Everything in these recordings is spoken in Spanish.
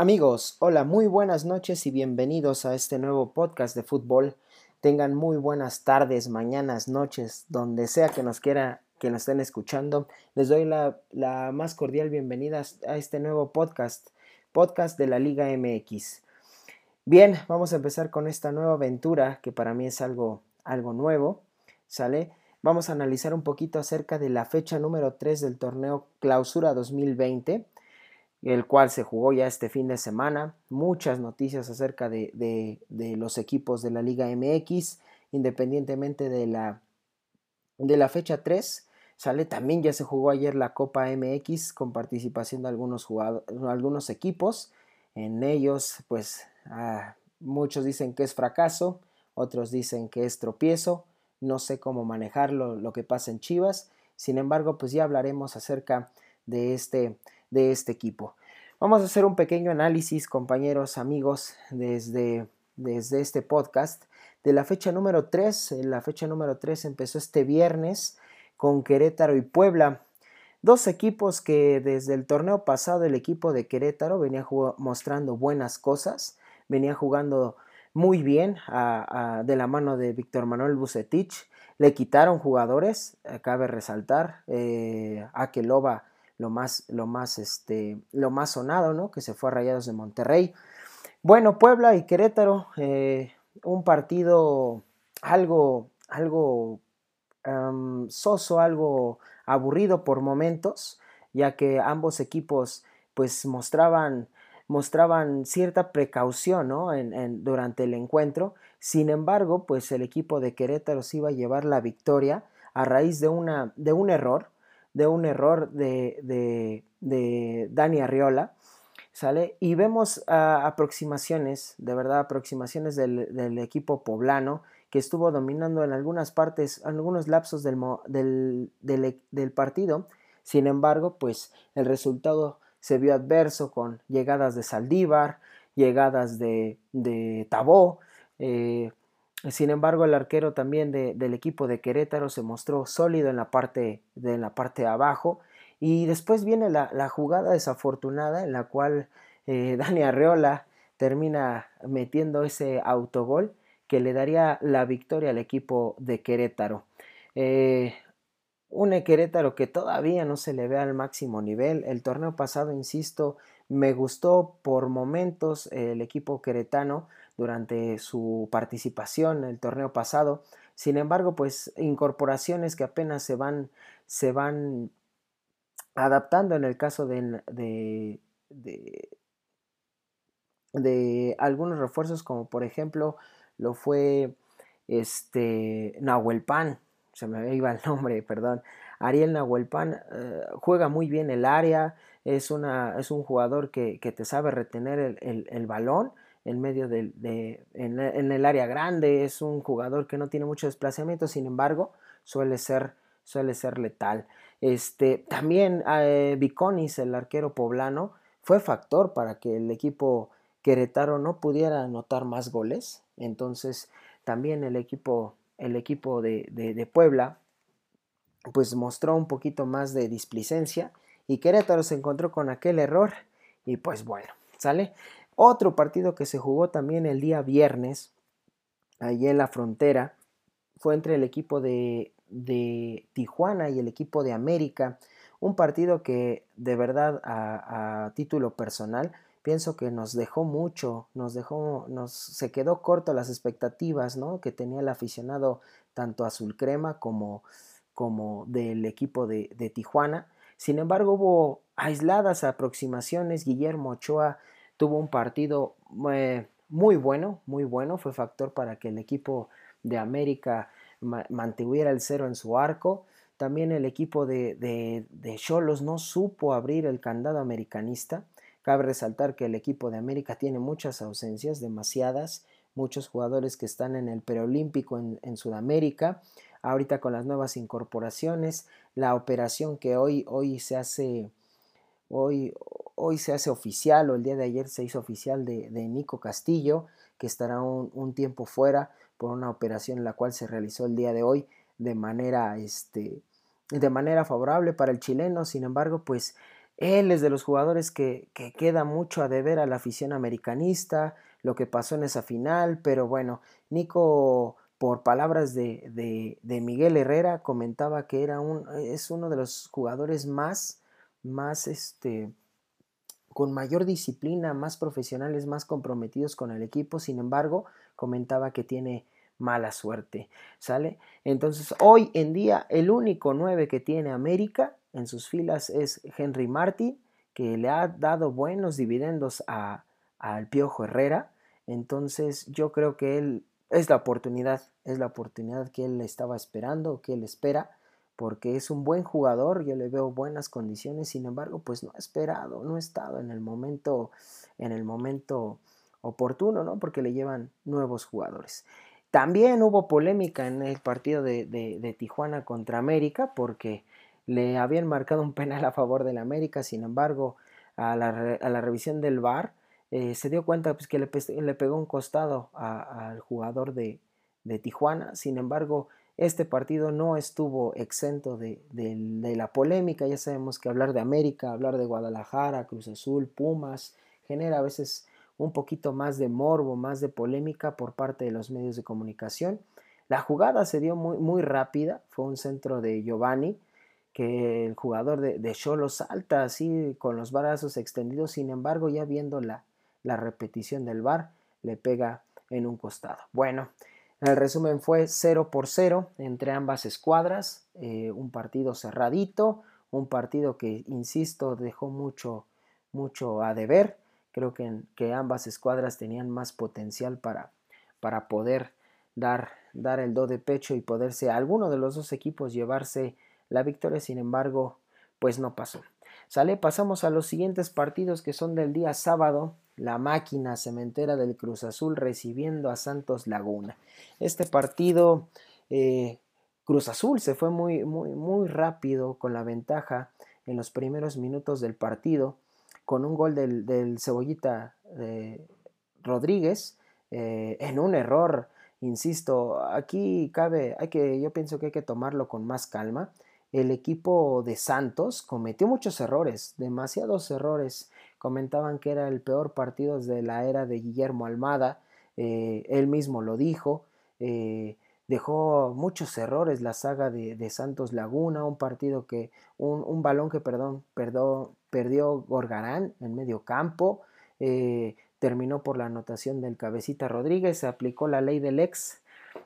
Amigos, hola, muy buenas noches y bienvenidos a este nuevo podcast de fútbol. Tengan muy buenas tardes, mañanas, noches, donde sea que nos quiera que nos estén escuchando. Les doy la, más cordial bienvenida a este nuevo podcast, podcast de la Liga MX. Bien, vamos a empezar con esta nueva aventura que para mí es algo, algo nuevo, ¿sale? Vamos a analizar un poquito acerca de la fecha número 3 del torneo Clausura 2020 el cual se jugó ya este fin de semana. Muchas noticias acerca de, los equipos de la Liga MX, independientemente de la, de la fecha 3. Sale, también ya se jugó ayer la Copa MX con participación de algunos, algunos equipos. En ellos, pues ah, muchos dicen que es fracaso, otros dicen que es tropiezo. No sé cómo manejarlo, lo que pasa en Chivas. Sin embargo, pues ya hablaremos acerca de este, de este equipo. Vamos a hacer un pequeño análisis, compañeros, amigos, desde, desde este podcast de la fecha número 3. La fecha número 3 empezó este viernes con Querétaro y Puebla. Dos equipos que desde el torneo pasado el equipo de Querétaro venía mostrando buenas cosas, venía jugando muy bien de la mano de Víctor Manuel Bucetich. Le quitaron jugadores, eh, cabe resaltar, eh, lo más, lo más, este, lo más sonado, ¿no? Que se fue a Rayados de Monterrey. Bueno, Puebla y Querétaro, eh, un partido algo, algo soso, algo aburrido por momentos, ya que ambos equipos pues mostraban, mostraban cierta precaución ¿no? en, durante el encuentro. Sin embargo, pues el equipo de Querétaro se iba a llevar la victoria a raíz de, una, de un error de un error de, de, de Dani Arriola, ¿sale? Y vemos ah, aproximaciones, de verdad, aproximaciones del, del, equipo poblano que estuvo dominando en algunas partes, algunos lapsos del, del, del, partido. Sin embargo, pues el resultado se vio adverso con llegadas de Saldívar, llegadas de, de Tabó, eh, sin embargo, el arquero también del equipo de Querétaro se mostró sólido en la parte de, la parte de abajo. Y después viene la, jugada desafortunada en la cual eh, Dani Arreola termina metiendo ese autogol que le daría la victoria al equipo de Querétaro. Eh, un Querétaro que todavía no se le ve al máximo nivel. El torneo pasado, insisto, me gustó por momentos el equipo queretano durante su participación en el torneo pasado. Sin embargo, pues incorporaciones que apenas se van, se van adaptando en el caso de, de, de, algunos refuerzos, como por ejemplo lo fue este Nahuelpan, se me iba el nombre, perdón. Ariel Nahuelpan eh, juega muy bien el área, es, una, es un jugador que, te sabe retener el balón en medio de, en, el área grande, es un jugador que no tiene mucho desplazamiento, sin embargo, suele ser, suele ser letal. Este, también eh, el arquero poblano, fue factor para que el equipo queretaro no pudiera anotar más goles. Entonces, también el equipo, el equipo de, de Puebla, pues mostró un poquito más de displicencia y Querétaro se encontró con aquel error y pues bueno, ¿sale? Otro partido que se jugó también el día viernes, allí en la frontera, fue entre el equipo de, Tijuana y el equipo de América. Un partido que de verdad a, título personal pienso que nos dejó mucho, nos dejó, nos se quedó corto las expectativas, ¿no? Que tenía el aficionado tanto azul crema como, como del equipo de, de Tijuana. Sin embargo, hubo aisladas aproximaciones. Guillermo Ochoa tuvo un partido eh, muy bueno, muy bueno, fue factor para que el equipo de América mantuviera el cero en su arco. También el equipo de Cholos no supo abrir el candado americanista. Cabe resaltar que el equipo de América tiene muchas ausencias, demasiadas, muchos jugadores que están en el preolímpico en, en Sudamérica. Ahorita con las nuevas incorporaciones, la operación que hoy, hoy se hace, hoy, hoy se hace oficial o el día de ayer se hizo oficial de, Nico Castillo, que estará un, tiempo fuera por una operación la cual se realizó el día de hoy de manera, este, de manera favorable para el chileno. Sin embargo, pues Él es de los jugadores que, que queda mucho a deber a la afición americanista, lo que pasó en esa final, pero bueno, Nico, por palabras de, de, de Miguel Herrera, comentaba que era un, es uno de los jugadores más, más este, con mayor disciplina, más profesionales, más comprometidos con el equipo, sin embargo, comentaba que tiene mala suerte, ¿sale? Entonces, hoy en día, el único 9 que tiene América en sus filas es Henry Martin, que le ha dado buenos dividendos al Piojo Herrera. Entonces, yo creo que él es la oportunidad, es la oportunidad que él estaba esperando, que él espera, porque es un buen jugador, yo le veo buenas condiciones, sin embargo, pues no ha esperado, no ha estado en el momento, en el momento oportuno, ¿no? Porque le llevan nuevos jugadores. También hubo polémica en el partido de, Tijuana contra América porque le habían marcado un penal a favor del América, sin embargo, a la, revisión del VAR eh, se dio cuenta pues, que le, le, pegó un costado al jugador de, Tijuana, sin embargo, este partido no estuvo exento de, de, la polémica, ya sabemos que hablar de América, hablar de Guadalajara, Cruz Azul, Pumas, genera a veces un poquito más de morbo, más de polémica por parte de los medios de comunicación. La jugada se dio muy, muy rápida, fue un centro de Giovanni, que el jugador de, Cholo salta así con los brazos extendidos, sin embargo ya viendo la, la repetición del bar, le pega en un costado. Bueno, el resumen fue 0 por 0 entre ambas escuadras, eh, un partido cerradito, un partido que, insisto, dejó mucho, mucho a deber. Creo que, que ambas escuadras tenían más potencial para, para poder dar, dar el do de pecho y poderse alguno de los dos equipos llevarse la victoria, sin embargo, pues no pasó. Sale, pasamos a los siguientes partidos que son del día sábado. La máquina cementera del Cruz Azul recibiendo a Santos Laguna. Este partido, eh, Cruz Azul se fue muy, muy, muy rápido con la ventaja en los primeros minutos del partido con un gol del, Cebollita eh, Rodríguez eh, en un error. Insisto, aquí cabe, hay que, yo pienso que hay que tomarlo con más calma. El equipo de Santos cometió muchos errores, demasiados errores. Comentaban que era el peor partido desde la era de Guillermo Almada. Eh, él mismo lo dijo dejó muchos errores la saga de, Santos Laguna, un partido que, un, balón que perdón, perdió Gorgarán en medio campo, eh, terminó por la anotación del cabecita Rodríguez, se aplicó la ley del ex,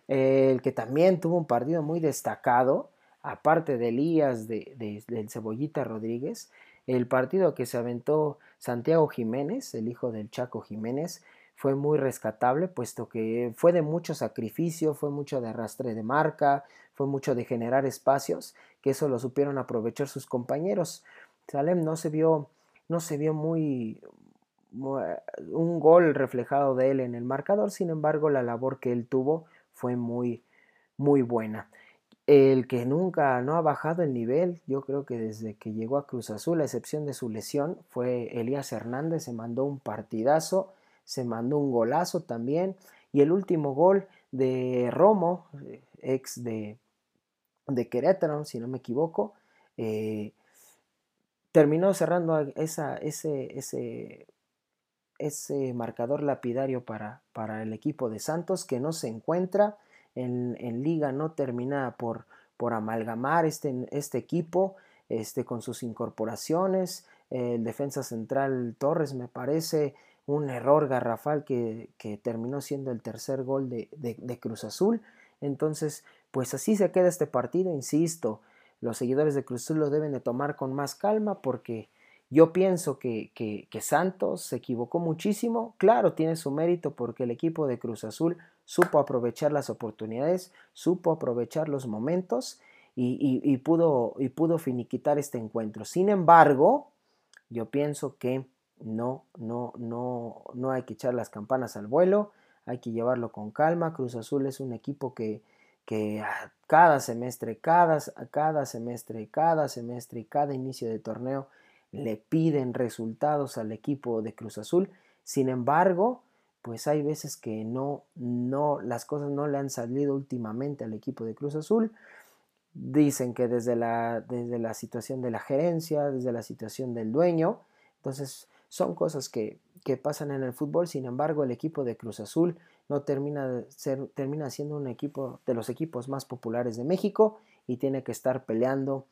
el que también tuvo un partido muy destacado, aparte de Elías de, del Cebollita Rodríguez, el partido que se aventó Santiago Jiménez, el hijo del Chaco Jiménez, fue muy rescatable, puesto que fue de mucho sacrificio, fue mucho de arrastre de marca, fue mucho de generar espacios, que eso lo supieron aprovechar sus compañeros. Salem no se vio, no se vio muy, un gol reflejado de él en el marcador, sin embargo la labor que él tuvo fue muy, muy buena. El que nunca no ha bajado el nivel, yo creo que desde que llegó a Cruz Azul, a excepción de su lesión, fue Elías Hernández, se mandó un partidazo se mandó un golazo también. Y el último gol de Romo, eh, ex de, de Querétaro, si no me equivoco, eh, terminó cerrando esa, ese, ese, ese marcador lapidario para, para, el equipo de Santos que no se encuentra en, liga, no termina por, por amalgamar este, este equipo este, con sus incorporaciones. El defensa central Torres me parece un error garrafal que, terminó siendo el tercer gol de, Cruz Azul. Entonces, pues así se queda este partido, insisto, los seguidores de Cruz Azul lo deben de tomar con más calma porque yo pienso que, que, Santos se equivocó muchísimo, claro, tiene su mérito porque el equipo de Cruz Azul supo aprovechar las oportunidades, supo aprovechar los momentos y, y, pudo, y pudo finiquitar este encuentro. Sin embargo, yo pienso que no, no, no, no hay que echar las campanas al vuelo, hay que llevarlo con calma. Cruz Azul es un equipo que, que cada semestre, cada, cada semestre, cada semestre y cada inicio de torneo le piden resultados al equipo de Cruz Azul. Sin embargo, pues hay veces que no, no, las cosas no le han salido últimamente al equipo de Cruz Azul. dicen que desde la, desde la situación de la gerencia, desde la situación del dueño, entonces son cosas que, que pasan en el fútbol, sin embargo el equipo de Cruz Azul no termina, ser, termina siendo un equipo de los equipos más populares de México y tiene que estar peleando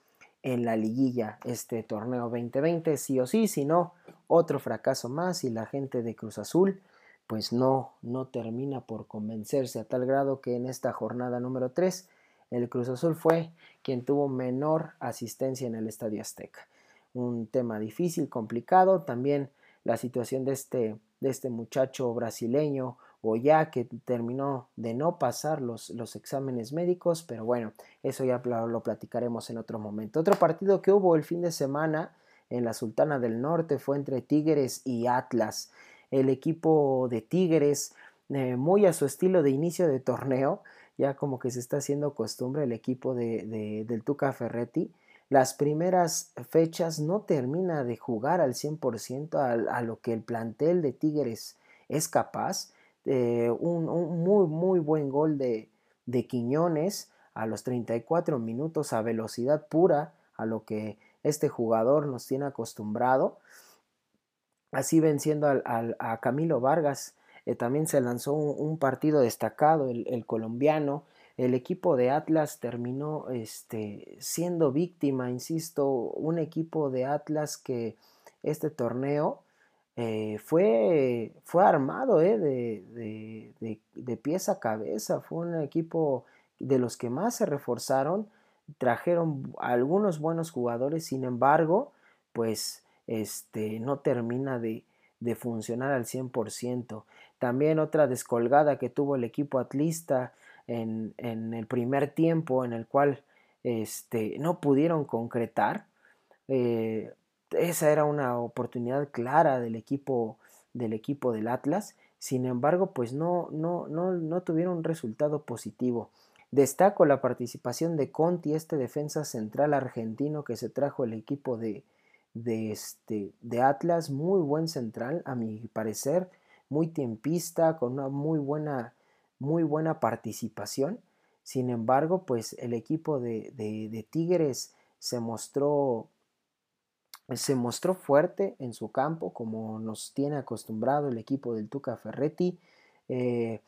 en la liguilla este torneo 2020, sí o sí, si no, otro fracaso más y la gente de Cruz Azul pues no, no termina por convencerse a tal grado que en esta jornada número 3 el Cruz Azul fue quien tuvo menor asistencia en el Estadio Azteca. Un tema difícil, complicado, también la situación de este, de este muchacho brasileño o ya que terminó de no pasar los, los exámenes médicos, pero bueno, eso ya lo, platicaremos en otro momento. Otro partido que hubo el fin de semana en la Sultana del Norte fue entre Tigres y Atlas. El equipo de Tigres, eh, muy a su estilo de inicio de torneo, ya como que se está haciendo costumbre el equipo de, del Tuca Ferretti. Las primeras fechas no termina de jugar al 100% a, a lo que el plantel de Tigres es capaz eh, un, muy, muy buen gol de, de Quiñones a los 34 minutos a velocidad pura, a lo que este jugador nos tiene acostumbrado. Así venciendo al, a Camilo Vargas, eh, también se lanzó un, partido destacado, el, colombiano. El equipo de Atlas terminó este, siendo víctima, insisto, un equipo de Atlas que este torneo eh, fue, fue armado eh, de, de, de, pies a cabeza, fue un equipo de los que más se reforzaron, trajeron algunos buenos jugadores, sin embargo, pues este, no termina de, de funcionar al 100%. También otra descolgada que tuvo el equipo atlista en, en el primer tiempo, en el cual este, no pudieron concretar. Eh, esa era una oportunidad clara del equipo del equipo del Atlas. Sin embargo, pues no, no, no, no tuvieron un resultado positivo. Destaco la participación de Conti, este defensa central argentino que se trajo el equipo de, de, este, de Atlas, muy buen central, a mi parecer, muy tiempista, con una muy buena, muy buena participación. Sin embargo, pues el equipo de, de, Tigres se mostró se mostró fuerte en su campo, como nos tiene acostumbrado el equipo del Tuca Ferretti. Eh,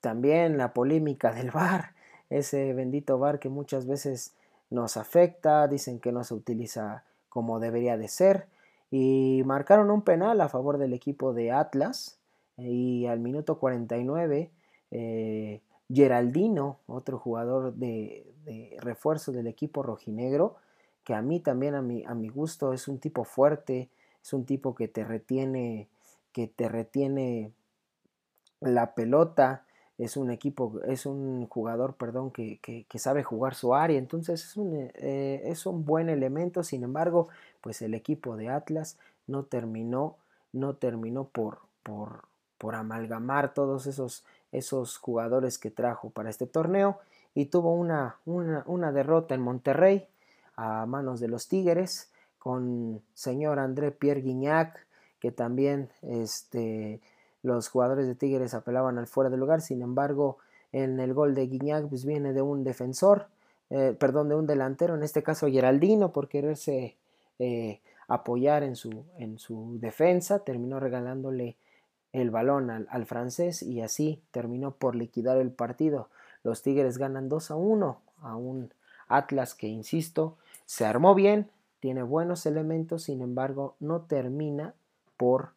también la polémica del VAR, ese bendito VAR que muchas veces nos afecta, dicen que no se utiliza como debería de ser. Y marcaron un penal a favor del equipo de Atlas. Y al minuto 49, eh, Geraldino, otro jugador de refuerzo del equipo rojinegro, que a mí también, a mi, a mi gusto, es un tipo fuerte, es un tipo que te retiene, que te retiene la pelota, es un equipo, es un jugador, perdón, que, que, sabe jugar su área, entonces es un, eh, es un buen elemento, sin embargo, pues el equipo de Atlas no terminó, no terminó por, por, por amalgamar todos esos, esos jugadores que trajo para este torneo y tuvo una, una, una derrota en Monterrey, a manos de los Tigres, con señor André Pierre Guignac, que también este, los jugadores de Tigres apelaban al fuera de lugar, sin embargo, en el gol de Guignac pues, viene de un defensor, eh, perdón, de un delantero, en este caso Geraldino, por quererse eh, apoyar en su, en su defensa, terminó regalándole el balón al, al, francés y así terminó por liquidar el partido. Los Tigres ganan 2 a 1 a un Atlas que, insisto, se armó bien, tiene buenos elementos, sin embargo, no termina por,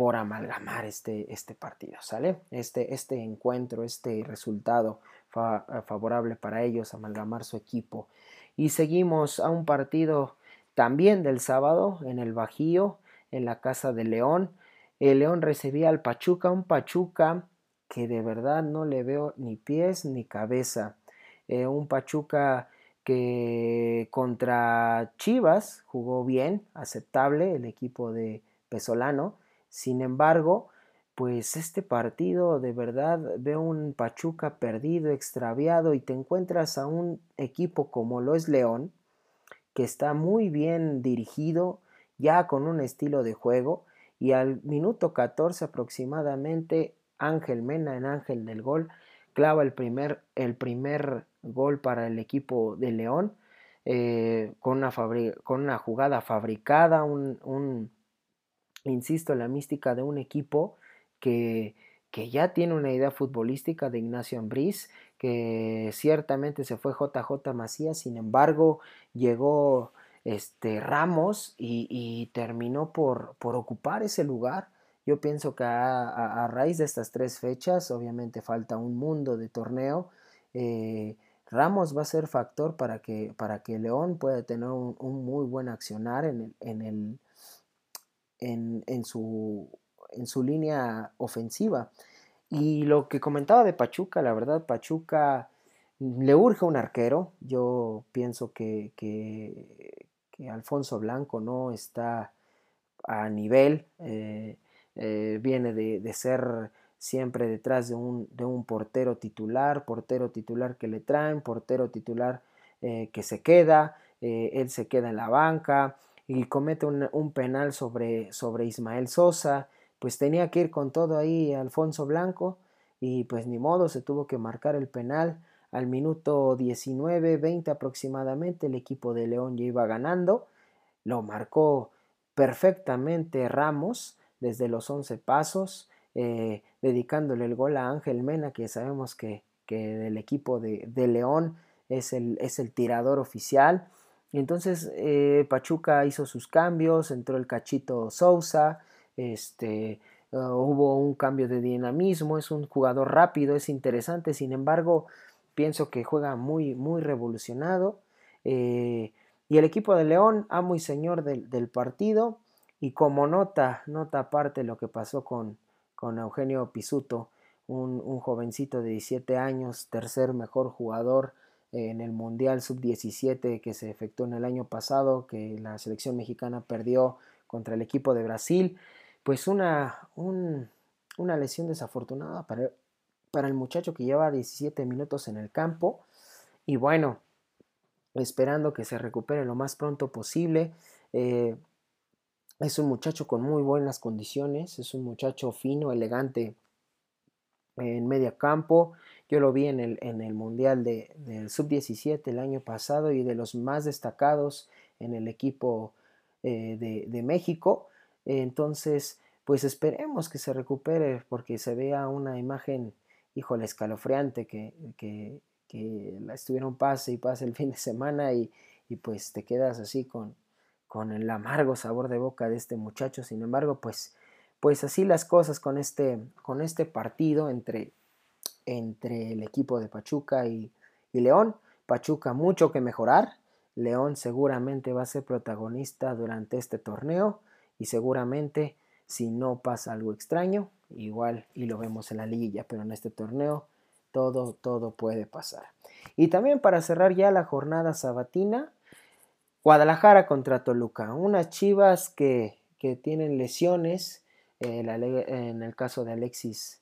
por amalgamar este, este partido, ¿sale? Este, este encuentro, este resultado favorable para ellos, amalgamar su equipo. Y seguimos a un partido también del sábado en el Bajío, en la casa de León. El León recibía al Pachuca, un Pachuca que de verdad no le veo ni pies ni cabeza. Eh, un Pachuca que contra Chivas jugó bien, aceptable el equipo de Pesolano. Sin embargo, pues este partido de verdad veo un Pachuca perdido, extraviado y te encuentras a un equipo como lo es León, que está muy bien dirigido, ya con un estilo de juego y al minuto 14 aproximadamente Ángel Mena en Ángel del Gol clava el primer, el primer gol para el equipo de León, eh, con, una con, una jugada fabricada, un, insisto, la mística de un equipo que, que ya tiene una idea futbolística de Ignacio Ambriz, que ciertamente se fue JJ Macías, sin embargo llegó este, Ramos y, terminó por, por, ocupar ese lugar. Yo pienso que a, raíz de estas tres fechas, obviamente falta un mundo de torneo, eh, Ramos va a ser factor para que, para que León pueda tener un, muy buen accionar en, en, el, en, en, su, en su línea ofensiva. Y lo que comentaba de Pachuca, la verdad, Pachuca le urge un arquero. Yo pienso que, que, Alfonso Blanco no está a nivel. Eh, eh, viene de, ser siempre detrás de un, de un, portero titular, portero titular que le traen, portero titular eh, que se queda, él se queda en la banca y comete un, penal sobre, sobre Ismael Sosa pues tenía que ir con todo ahí Alfonso Blanco y pues ni modo, se tuvo que marcar el penal al minuto 19, 20 aproximadamente, el equipo de León ya iba ganando, lo marcó perfectamente Ramos desde los 11 pasos, eh, dedicándole el gol a Ángel Mena, que sabemos que, que del equipo de, de León es el, es el, tirador oficial. Entonces eh, Pachuca hizo sus cambios, entró el cachito Sousa, este, ah, hubo un cambio de dinamismo, es un jugador rápido, es interesante, sin embargo, pienso que juega muy, muy revolucionado. Eh, y el equipo de León, amo y señor del, partido, y como nota, nota aparte lo que pasó con, con Eugenio Pisuto, un, un, jovencito de 17 años, tercer mejor jugador en el Mundial Sub-17 que se efectuó en el año pasado, que la selección mexicana perdió contra el equipo de Brasil pues una, una lesión desafortunada para, para el muchacho que lleva 17 minutos en el campo. Y bueno, esperando que se recupere lo más pronto posible. Eh, es un muchacho con muy buenas condiciones, es un muchacho fino, elegante en media campo. Yo lo vi en el, en el Mundial de, del Sub-17 el año pasado y de los más destacados en el equipo eh, de, de, México. Entonces, pues esperemos que se recupere porque se vea una imagen, híjole, escalofriante, que, que, que la estuvieron pase y pase el fin de semana y, y pues te quedas así con, con el amargo sabor de boca de este muchacho. Sin embargo, pues, pues así las cosas con este, con este partido entre, entre el equipo de Pachuca y, León. Pachuca mucho que mejorar. León seguramente va a ser protagonista durante este torneo y seguramente si no pasa algo extraño, igual y lo vemos en la liguilla, pero en este torneo todo, todo puede pasar. Y también para cerrar ya la jornada sabatina, Guadalajara contra Toluca, unas chivas que, que tienen lesiones, eh, en el caso de Alexis,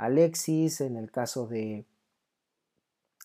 Alexis, en el caso de,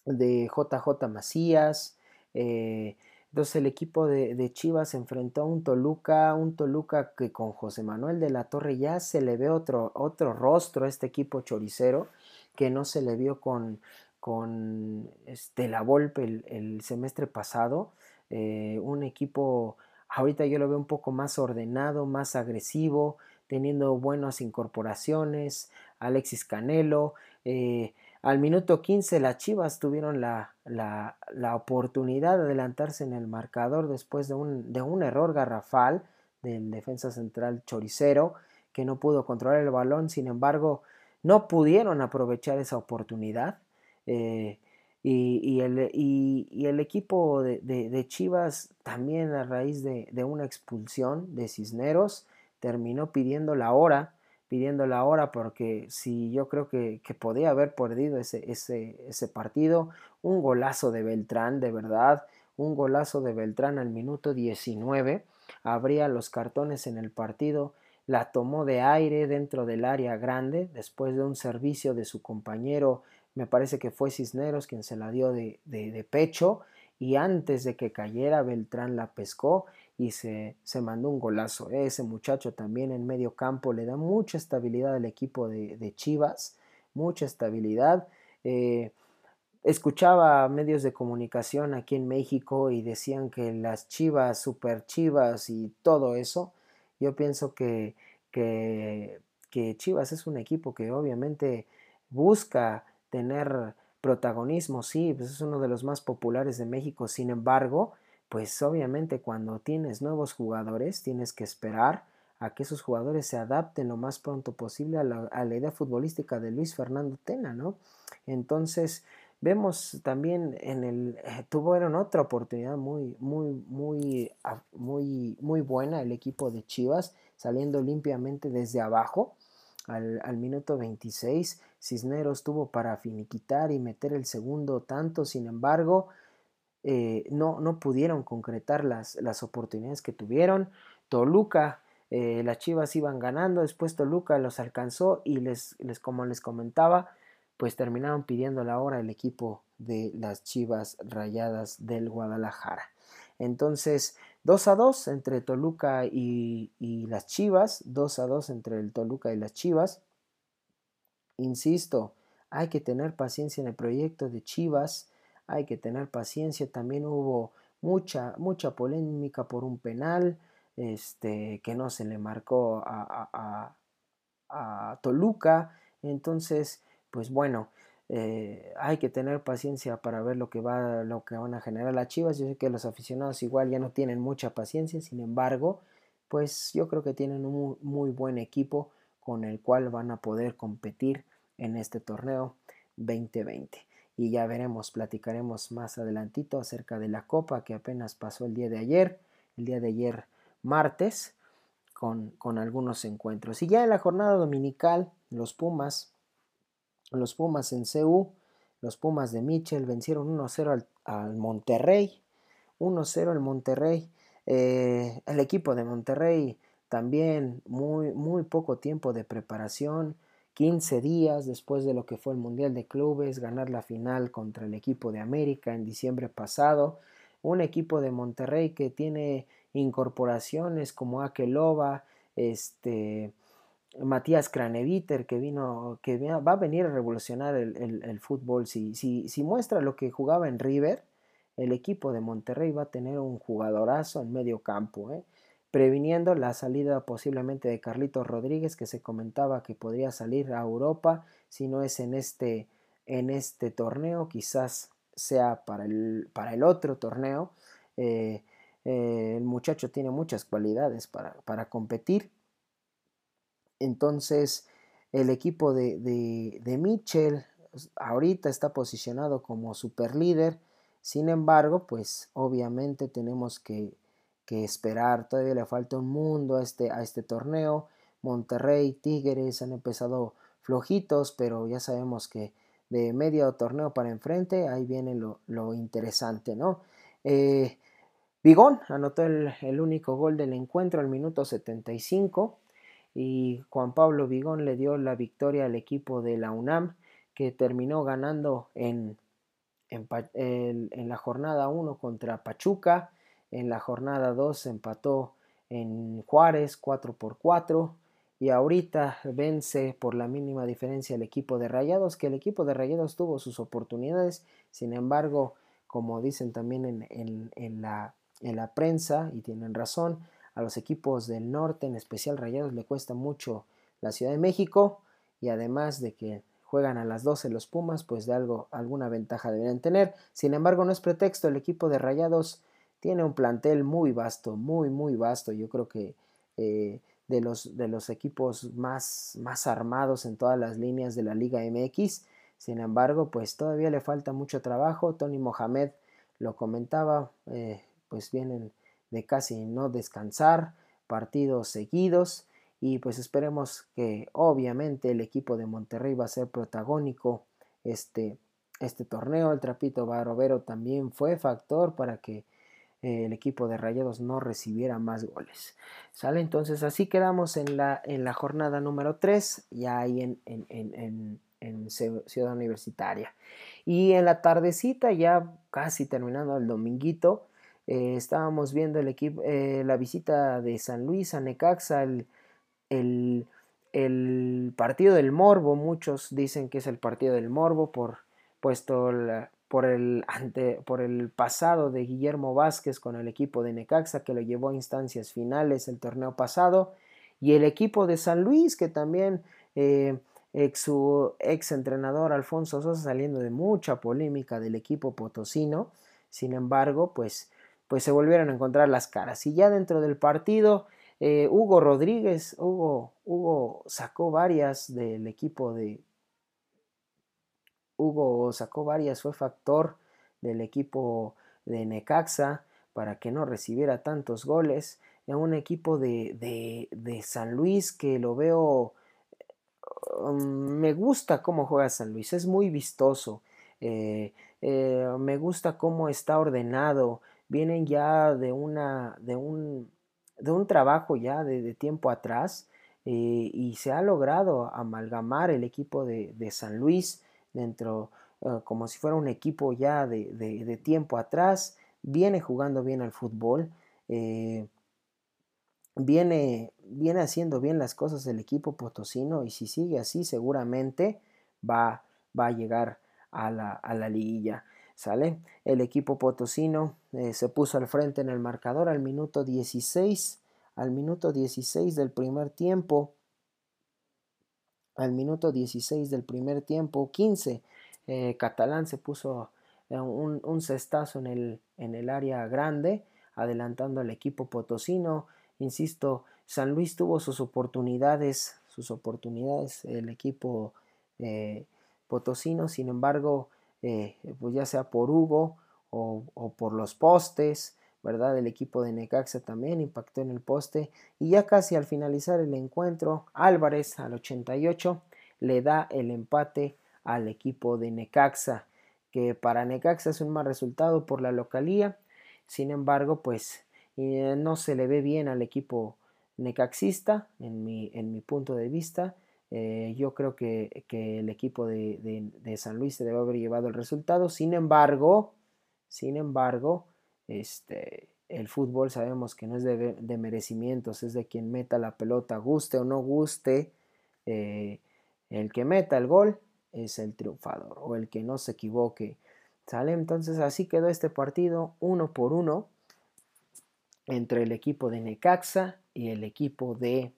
de JJ Macías, eh, entonces el equipo de, Chivas se enfrentó a un Toluca, un Toluca que con José Manuel de la Torre ya se le ve otro, otro rostro a este equipo choricero que no se le vio con, con este, la Volpe el, semestre pasado. Eh, un equipo, ahorita yo lo veo un poco más ordenado, más agresivo, teniendo buenas incorporaciones, Alexis Canelo, eh, al minuto 15 las Chivas tuvieron la, la, oportunidad de adelantarse en el marcador después de un, de un, error garrafal del defensa central Choricero que no pudo controlar el balón, sin embargo no pudieron aprovechar esa oportunidad eh, y, el, y, el, equipo de, de, Chivas también a raíz de, de una expulsión de Cisneros terminó pidiendo la hora pidiendo la hora porque si yo creo que, podía haber perdido ese, ese, ese, partido, un golazo de Beltrán, de verdad, un golazo de Beltrán al minuto 19, abría los cartones en el partido, la tomó de aire dentro del área grande después de un servicio de su compañero, me parece que fue Cisneros quien se la dio de, de pecho y antes de que cayera Beltrán la pescó y se, se mandó un golazo. Ese muchacho también en medio campo le da mucha estabilidad al equipo de, Chivas, mucha estabilidad. Eh, escuchaba medios de comunicación aquí en México y decían que las chivas, super chivas y todo eso, yo pienso que, que, que Chivas es un equipo que obviamente busca tener protagonismo, sí, pues es uno de los más populares de México, sin embargo, pues obviamente cuando tienes nuevos jugadores tienes que esperar a que esos jugadores se adapten lo más pronto posible a la, a la idea futbolística de Luis Fernando Tena, ¿no? Entonces, Vemos también en el eh, tuvieron otra oportunidad muy muy muy ah, muy muy buena el equipo de Chivas saliendo limpiamente desde abajo al, al, minuto 26 Cisneros tuvo para finiquitar y meter el segundo tanto sin embargo eh, no, no pudieron concretar las, las oportunidades que tuvieron Toluca eh, las Chivas iban ganando después Toluca los alcanzó y les, les como les comentaba pues terminaron pidiendo la hora el equipo de las Chivas Rayadas del Guadalajara. Entonces, 2 a 2 entre Toluca y, y, las Chivas, 2 a 2 entre el Toluca y las Chivas. Insisto, hay que tener paciencia en el proyecto de Chivas, hay que tener paciencia, también hubo mucha, mucha polémica por un penal este, que no se le marcó a, a, a, Toluca, entonces pues bueno, eh, hay que tener paciencia para ver lo que va, lo que van a generar las Chivas. Yo sé que los aficionados igual ya no tienen mucha paciencia, sin embargo, pues yo creo que tienen un muy, buen equipo con el cual van a poder competir en este torneo 2020. Y ya veremos, platicaremos más adelantito acerca de la copa que apenas pasó el día de ayer, el día de ayer martes, con, con algunos encuentros. Y ya en la jornada dominical, los Pumas los Pumas en CU, los Pumas de Michel vencieron 1-0 al, Monterrey. 1-0 el Monterrey. Eh, el equipo de Monterrey también muy, muy poco tiempo de preparación. 15 días después de lo que fue el Mundial de Clubes, ganar la final contra el equipo de América en diciembre pasado. Un equipo de Monterrey que tiene incorporaciones como Akeloba, este, Matías Craneviter, que vino, que va a venir a revolucionar el, fútbol. Si, si, si, muestra lo que jugaba en River, el equipo de Monterrey va a tener un jugadorazo en medio campo, ¿eh? Previniendo la salida posiblemente de Carlitos Rodríguez, que se comentaba que podría salir a Europa, si no es en este, en este torneo, quizás sea para el, para el otro torneo. Eh, eh, el muchacho tiene muchas cualidades para, para competir entonces, el equipo de, de, Mitchell pues, ahorita está posicionado como super líder. Sin embargo, pues obviamente tenemos que, que, esperar. Todavía le falta un mundo a este, a este torneo. Monterrey, Tigres han empezado flojitos, pero ya sabemos que de medio torneo para enfrente, ahí viene lo, lo interesante, ¿no? Eh, Vigón anotó el, el, único gol del encuentro al minuto 75 y Juan Pablo Vigón le dio la victoria al equipo de la UNAM que terminó ganando en, en, la jornada 1 contra Pachuca, en la jornada 2 empató en Juárez 4 por 4 y ahorita vence por la mínima diferencia el equipo de Rayados, que el equipo de Rayados tuvo sus oportunidades, sin embargo, como dicen también en, en, la, en la prensa, y tienen razón, a los equipos del norte, en especial Rayados, le cuesta mucho la Ciudad de México y además de que juegan a las 12 los Pumas, pues de algo, alguna ventaja deben tener. Sin embargo, no es pretexto, el equipo de Rayados tiene un plantel muy vasto, muy, muy vasto. Yo creo que eh, de, los, de los equipos más, más armados en todas las líneas de la Liga MX. Sin embargo, pues todavía le falta mucho trabajo. Tony Mohamed lo comentaba, eh, pues vienen de casi no descansar, partidos seguidos y pues esperemos que obviamente el equipo de Monterrey va a ser protagónico este, este torneo. El Trapito Barovero también fue factor para que el equipo de Rayados no recibiera más goles. ¿Sale? Entonces así quedamos en la, en la jornada número 3, ya ahí en, en, en, en Ciudad Universitaria. Y en la tardecita, ya casi terminando el dominguito, eh, estábamos viendo el equipo, eh, la visita de San Luis a Necaxa, el, el, partido del Morbo. Muchos dicen que es el partido del Morbo por puesto por el, ante, por el pasado de Guillermo Vázquez con el equipo de Necaxa que lo llevó a instancias finales el torneo pasado y el equipo de San Luis que también eh, su ex entrenador Alfonso Sosa saliendo de mucha polémica del equipo potosino sin embargo pues pues se volvieron a encontrar las caras. Y ya dentro del partido eh, Hugo Rodríguez Hugo, Hugo sacó varias del equipo de, Hugo sacó varias, fue factor del equipo de Necaxa para que no recibiera tantos goles. En un equipo de, de, San Luis que lo veo, um, me gusta cómo juega San Luis, es muy vistoso, eh, eh, me gusta cómo está ordenado, vienen ya de, una, de, un, de un trabajo ya de, tiempo atrás eh, y se ha logrado amalgamar el equipo de, de San Luis dentro, ah, como si fuera un equipo ya de, tiempo atrás, viene jugando bien al fútbol, eh, viene, viene haciendo bien las cosas el equipo potosino y si sigue así seguramente va, va a llegar a la, a la liguilla. ¿Sale? El equipo potosino eh, se puso al frente en el marcador al minuto 16, al minuto 16 del primer tiempo al minuto 16 del primer tiempo, 15, eh, Catalán se puso eh, un, cestazo en el, en el área grande, adelantando al equipo potosino. Insisto, San Luis tuvo sus oportunidades, sus oportunidades, el equipo eh, potosino, sin embargo, pues ya sea por Hugo o, o por los postes, ¿verdad? El equipo de Necaxa también impactó en el poste y ya casi al finalizar el encuentro, Álvarez al 88 le da el empate al equipo de Necaxa, que para Necaxa es un mal resultado por la localía, sin embargo, pues eh, no se le ve bien al equipo necaxista, en mi, en mi punto de vista. Eh, yo creo que, el equipo de, de, San Luis se debe haber llevado el resultado. Sin embargo, sin embargo, este, el fútbol sabemos que no es de, merecimientos, es de quien meta la pelota, guste o no guste. Eh, el que meta el gol es el triunfador o el que no se equivoque. ¿Sale? Entonces así quedó este partido uno por uno entre el equipo de Necaxa y el equipo de,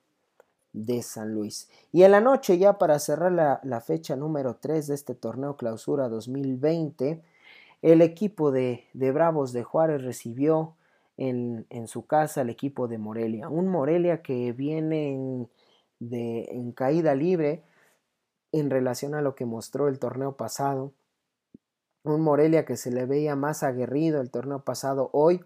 de San Luis. Y en la noche ya para cerrar la, la fecha número 3 de este torneo clausura 2020, el equipo de, Bravos de Juárez recibió en, su casa al equipo de Morelia. Un Morelia que viene en, de, en caída libre en relación a lo que mostró el torneo pasado. Un Morelia que se le veía más aguerrido el torneo pasado. Hoy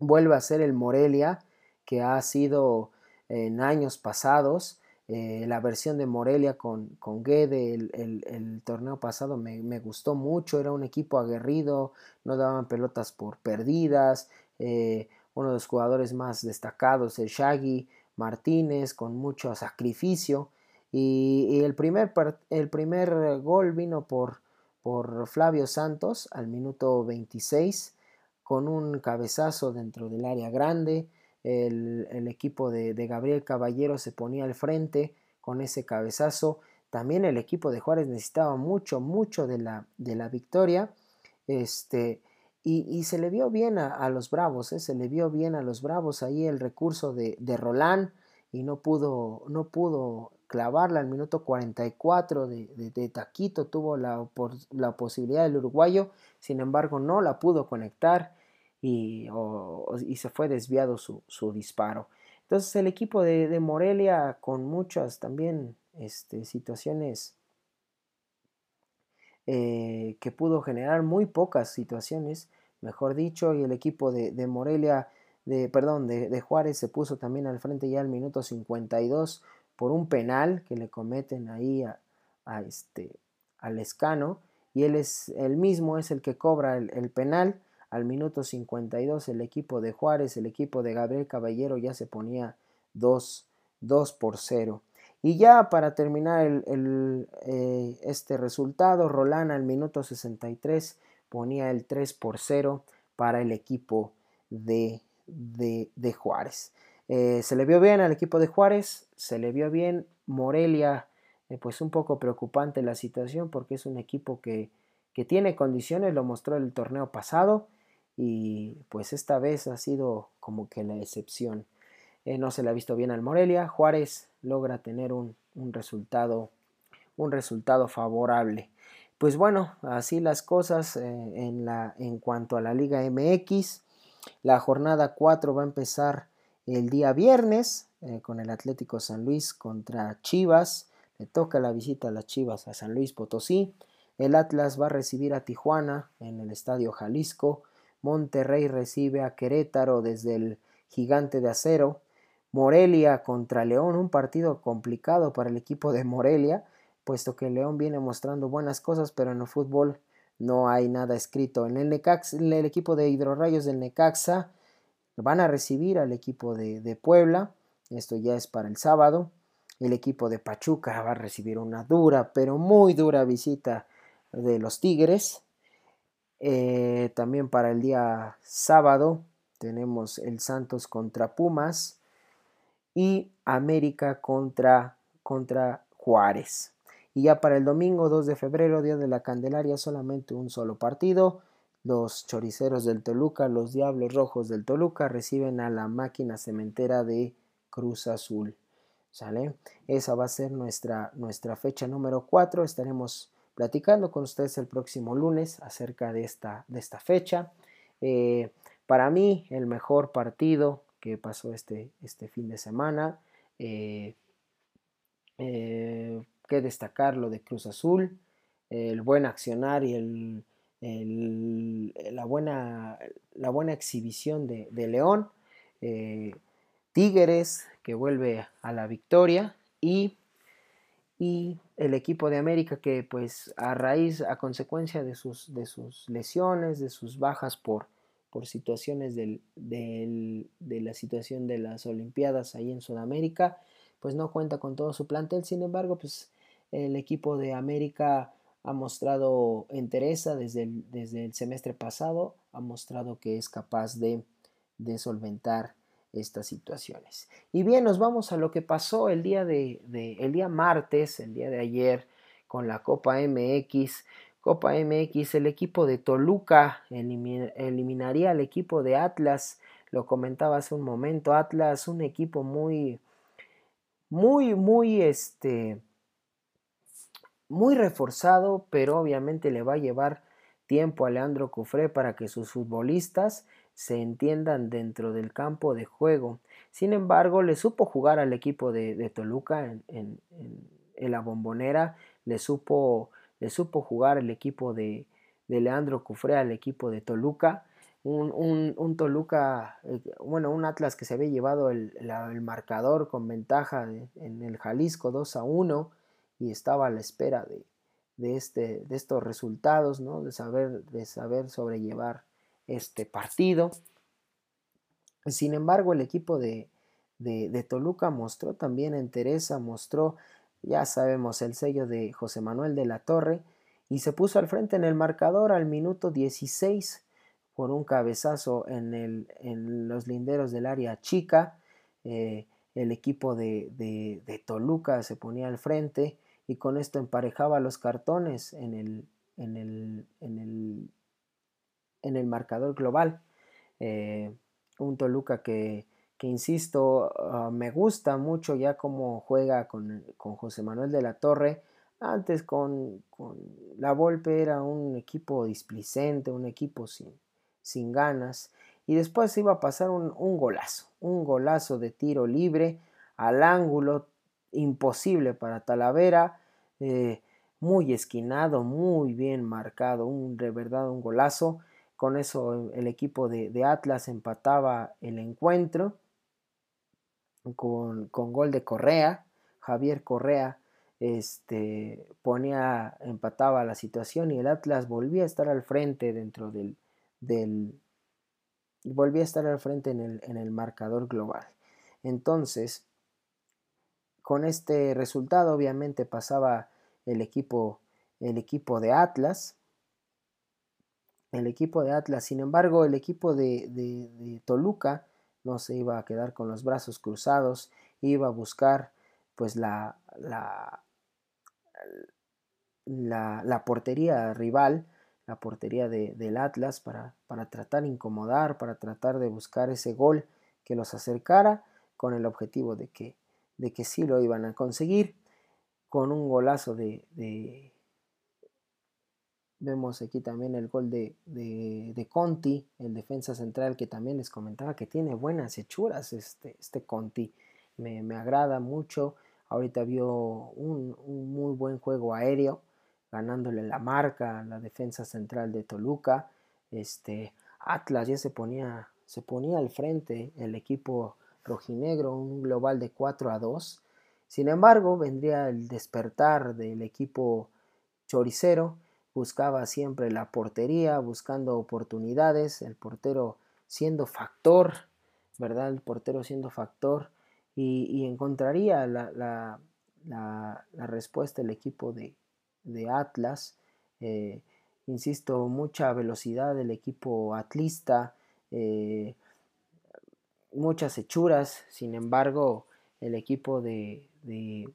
vuelve a ser el Morelia que ha sido en años pasados eh, la versión de Morelia con, con Guede el, torneo pasado me, gustó mucho, era un equipo aguerrido, no daban pelotas por perdidas, eh, uno de los jugadores más destacados, el Shaggy Martínez, con mucho sacrificio, y, el, primer, el primer gol vino por, por Flavio Santos al minuto 26, con un cabezazo dentro del área grande, el, equipo de, Gabriel Caballero se ponía al frente con ese cabezazo. También el equipo de Juárez necesitaba mucho, mucho de la, de la victoria. Este, y, se le vio bien a, los Bravos, ¿eh? se le vio bien a los Bravos ahí el recurso de, de Roland y no pudo, no pudo clavarla al minuto 44 de, de, Taquito, tuvo la, la posibilidad del uruguayo, sin embargo no la pudo conectar y, se fue desviado su, disparo. Entonces el equipo de, Morelia con muchas también este, situaciones eh, que pudo generar muy pocas situaciones, mejor dicho, y el equipo de, Morelia, de, perdón, de, Juárez se puso también al frente ya al minuto 52 por un penal que le cometen ahí a, este, al escano y él es el mismo es el que cobra el penal al minuto 52 el equipo de Juárez, el equipo de Gabriel Caballero ya se ponía 2, 2 por 0. Y ya para terminar eh, este resultado, Rolán al minuto 63 ponía el 3 por 0 para el equipo de, de, Juárez. Eh, se le vio bien al equipo de Juárez, se le vio bien Morelia, eh, pues un poco preocupante la situación porque es un equipo que, que tiene condiciones, lo mostró el torneo pasado y pues esta vez ha sido como que la excepción. Eh, no se le ha visto bien al Morelia, Juárez logra tener un, resultado un resultado favorable. Pues bueno, así las cosas eh, en, la, en cuanto a la Liga MX. La jornada 4 va a empezar el día viernes eh, con el Atlético San Luis contra Chivas. Le toca la visita a las Chivas a San Luis Potosí. El Atlas va a recibir a Tijuana en el Estadio Jalisco. Monterrey recibe a Querétaro desde el Gigante de Acero. Morelia contra León, un partido complicado para el equipo de Morelia, puesto que León viene mostrando buenas cosas, pero en el fútbol no hay nada escrito. En el, el equipo de Hidrorrayos del Necaxa van a recibir al equipo de Puebla. Esto ya es para el sábado. El equipo de Pachuca va a recibir una dura, pero muy dura visita de los Tigres. Eh, también para el día sábado tenemos el Santos contra Pumas y América contra, contra Juárez. Y ya para el domingo 2 de febrero, día de la Candelaria, solamente un solo partido. Los choriceros del Toluca, los Diablos Rojos del Toluca reciben a la máquina cementera de Cruz Azul. ¿Sale? Esa va a ser nuestra, nuestra fecha número 4. Estaremos platicando con ustedes el próximo lunes acerca de esta, de esta fecha. Eh, para mí, el mejor partido que pasó este, este fin de semana. Eh, eh, que destacar lo de Cruz Azul, el buen accionar y el, la, buena, la buena exhibición de, de León. Tigres que vuelve a la victoria y, y, el equipo de América que pues a raíz, a consecuencia de sus, de sus lesiones, de sus bajas por, por situaciones del, de la situación de las Olimpiadas ahí en Sudamérica, pues no cuenta con todo su plantel, sin embargo pues el equipo de América ha mostrado entereza desde el, desde el semestre pasado, ha mostrado que es capaz de, de solventar estas situaciones. Y bien, nos vamos a lo que pasó el día de, el día martes, el día de ayer con la Copa MX. Copa MX, el equipo de Toluca eliminaría al equipo de Atlas. Lo comentaba hace un momento, Atlas, un equipo muy, muy, muy, este, muy reforzado, pero obviamente le va a llevar tiempo a Leandro Cufré para que sus futbolistas se entiendan dentro del campo de juego. Sin embargo, le supo jugar al equipo de, Toluca en, la bombonera, le supo, le supo jugar el equipo de, Leandro Cufré al equipo de Toluca. Un, Toluca, eh, bueno, un Atlas que se había llevado el, marcador con ventaja en el Jalisco 2 a 1 y estaba a la espera de, este, de estos resultados, ¿no? de, saber, de saber sobrellevar este partido. Sin embargo, el equipo de, de, Toluca mostró también entereza, mostró, ya sabemos, el sello de José Manuel de la Torre y se puso al frente en el marcador al minuto 16 por un cabezazo en, el, en los linderos del área chica. Eh, el equipo de, de, Toluca se ponía al frente y con esto emparejaba los cartones en el, en el, en el en el marcador global. Eh, un Toluca que, que insisto, ah, me gusta mucho ya cómo juega con, José Manuel de la Torre. Antes con, la Volpe era un equipo displicente, un equipo sin, sin ganas. Y después iba a pasar un, golazo, un golazo de tiro libre al ángulo, imposible para Talavera, eh, muy esquinado, muy bien marcado, un de verdad un golazo. Con eso el equipo de, Atlas empataba el encuentro con, gol de Correa. Javier Correa este, ponía, empataba la situación y el Atlas volvía a estar al frente dentro del, del volvía a estar al frente en el, en el marcador global. Entonces, con este resultado obviamente pasaba el equipo, el equipo de Atlas el equipo de Atlas. Sin embargo, el equipo de, Toluca no se iba a quedar con los brazos cruzados, iba a buscar pues la, la, la, portería rival la portería del Atlas para, para tratar de incomodar, para tratar de buscar ese gol que los acercara con el objetivo de que, de que sí lo iban a conseguir con un golazo de, Vemos aquí también el gol de, de, Conti, el defensa central, que también les comentaba que tiene buenas hechuras este, este Conti. Me, agrada mucho. Ahorita vio un, muy buen juego aéreo, ganándole la marca a la defensa central de Toluca. Este, Atlas ya se ponía, se ponía al frente el equipo rojinegro, un global de 4 a 2. Sin embargo, vendría el despertar del equipo choricero buscaba siempre la portería, buscando oportunidades, el portero siendo factor, ¿verdad? El portero siendo factor y, encontraría la, respuesta el equipo de, Atlas. Eh, insisto, mucha velocidad del equipo atlista, eh, muchas hechuras, sin embargo, el equipo de, de,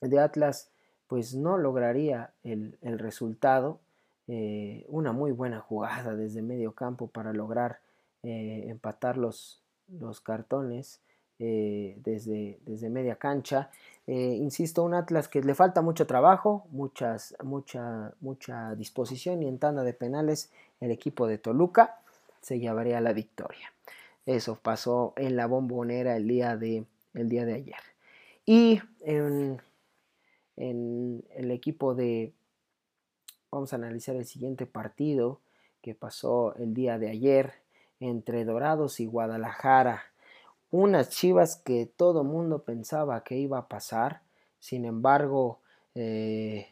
de Atlas pues no lograría el, resultado. Eh, una muy buena jugada desde medio campo para lograr eh, empatar los, los cartones eh, desde, desde, media cancha. insisto, un Atlas que le falta mucho trabajo, muchas, mucha, mucha disposición y en tanda de penales el equipo de Toluca se llevaría la victoria. Eso pasó en la bombonera el día de, el día de ayer. Y en en el equipo de... Vamos a analizar el siguiente partido que pasó el día de ayer entre Dorados y Guadalajara. Unas chivas que todo mundo pensaba que iba a pasar. Sin embargo, eh,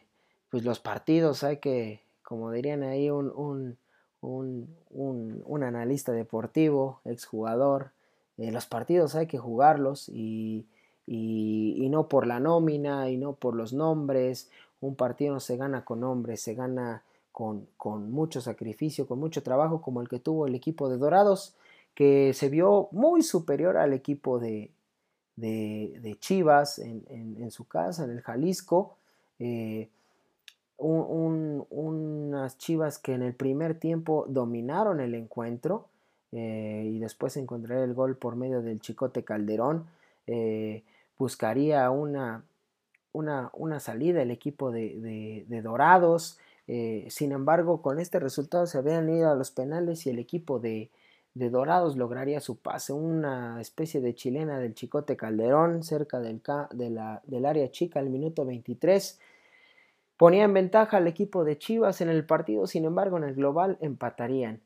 pues los partidos hay que, como dirían ahí, un, un, un, un analista deportivo, exjugador, eh, los partidos hay que jugarlos y y, no por la nómina y no por los nombres. Un partido no se gana con nombres, se gana con, con, mucho sacrificio, con mucho trabajo, como el que tuvo el equipo de Dorados, que se vio muy superior al equipo de, de, Chivas en, en, su casa, en el Jalisco. Eh, unas Chivas que en el primer tiempo dominaron el encuentro eh, y después encontré el gol por medio del Chicote Calderón. Eh, buscaría una, una, una salida el equipo de, Dorados. Eh, sin embargo, con este resultado se habían ido a los penales y el equipo de, Dorados lograría su pase. Una especie de chilena del Chicote Calderón cerca del, de la, del área chica al minuto 23. Ponía en ventaja al equipo de Chivas en el partido, sin embargo en el global empatarían.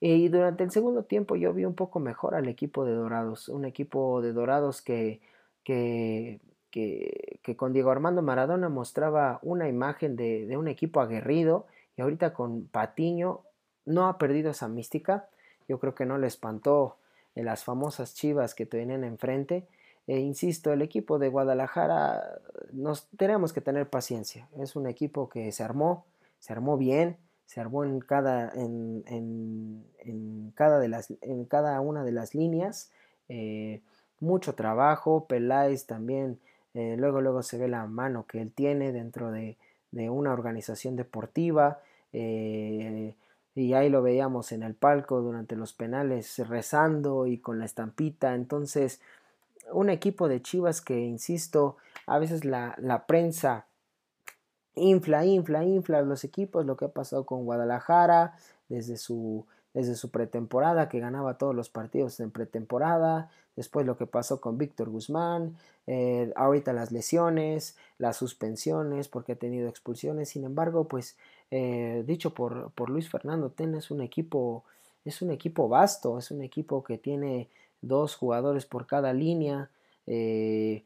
Y durante el segundo tiempo yo vi un poco mejor al equipo de Dorados, un equipo de Dorados que que, que, con Diego Armando Maradona mostraba una imagen de, un equipo aguerrido y ahorita con Patiño no ha perdido esa mística. Yo creo que no le espantó en las famosas chivas que tenían enfrente. E insisto, el equipo de Guadalajara nos tenemos que tener paciencia. Es un equipo que se armó, se armó bien, se armó en cada, en, en, cada, de las, en cada una de las líneas. Eh, mucho trabajo. Peláez también, eh, luego, luego se ve la mano que él tiene dentro de, una organización deportiva. Eh, y ahí lo veíamos en el palco durante los penales rezando y con la estampita. Entonces, un equipo de Chivas que, insisto, a veces la, la prensa infla, infla, infla los equipos, lo que ha pasado con Guadalajara desde su desde su pretemporada, que ganaba todos los partidos en pretemporada, después lo que pasó con Víctor Guzmán, eh, ahorita las lesiones, las suspensiones, porque ha tenido expulsiones, sin embargo, pues eh, dicho por, por, Luis Fernando Ten, es un equipo, es un equipo vasto, es un equipo que tiene dos jugadores por cada línea, eh,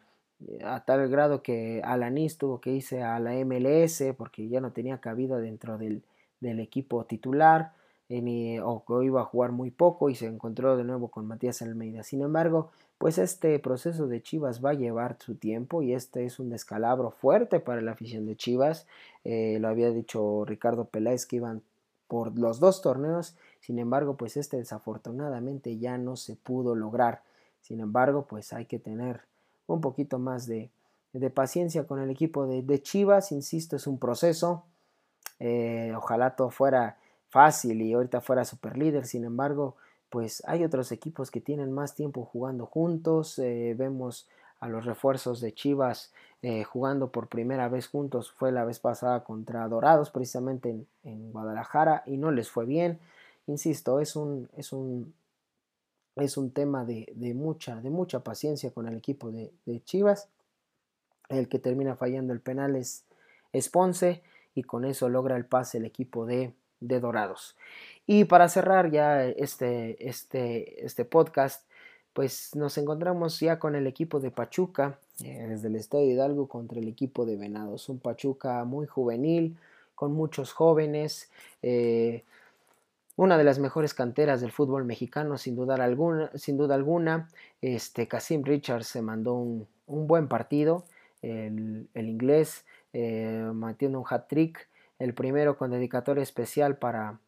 a tal grado que Alanis tuvo que irse a la MLS porque ya no tenía cabida dentro del, del equipo titular o que iba a jugar muy poco y se encontró de nuevo con Matías Almeida. Sin embargo, pues este proceso de Chivas va a llevar su tiempo y este es un descalabro fuerte para la afición de Chivas. Eh, lo había dicho Ricardo Peláez que iban por los dos torneos, sin embargo, pues este desafortunadamente ya no se pudo lograr. Sin embargo, pues hay que tener un poquito más de, paciencia con el equipo de, de Chivas, insisto, es un proceso Eh, ojalá todo fuera fácil y ahorita fuera super líder. Sin embargo, pues hay otros equipos que tienen más tiempo jugando juntos. Eh, vemos a los refuerzos de Chivas eh, jugando por primera vez juntos. Fue la vez pasada contra Dorados, precisamente en, Guadalajara, y no les fue bien. Insisto, es un, es un, es un tema de, mucha, de mucha paciencia con el equipo de, Chivas. El que termina fallando el penal es, es Ponce y con eso logra el pase el equipo de, de Dorados. Y para cerrar ya este, este, este podcast, pues nos encontramos ya con el equipo de Pachuca, eh, desde el Estadio Hidalgo contra el equipo de Venados. Un Pachuca muy juvenil, con muchos jóvenes. Eh, una de las mejores canteras del fútbol mexicano, sin duda alguna. Sin duda alguna. Este, Casim Richards se mandó un, buen partido. El, inglés eh, un hat-trick. El primero con dedicatoria especial para,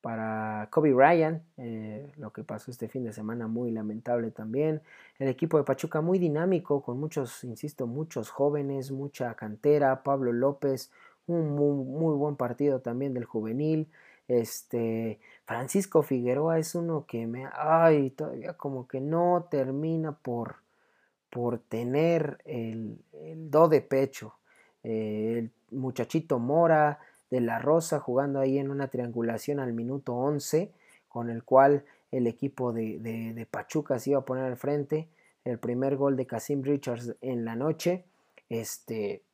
para Kobe Ryan, eh, lo que pasó este fin de semana muy lamentable también. El equipo de Pachuca muy dinámico, con muchos, insisto, muchos jóvenes, mucha cantera. Pablo López, un muy, buen partido también del juvenil. Este, Francisco Figueroa es uno que me, ay, todavía como que no termina por, por tener el, do de pecho. Eh, el muchachito Mora, de la Rosa jugando ahí en una triangulación al minuto 11, con el cual el equipo de, Pachuca se iba a poner al frente. El primer gol de Casim Richards en la noche. Este,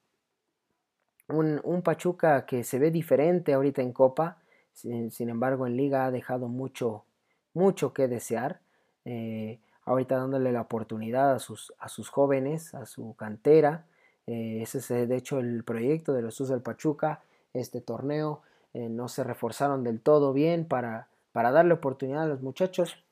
un, Pachuca que se ve diferente ahorita en Copa, sin, embargo en Liga ha dejado mucho, mucho que desear. Eh, ahorita dándole la oportunidad a sus, a sus jóvenes, a su cantera. Eh, ese es de hecho el proyecto de los Sus del Pachuca este torneo. Eh, no se reforzaron del todo bien para, para darle oportunidad a los muchachos.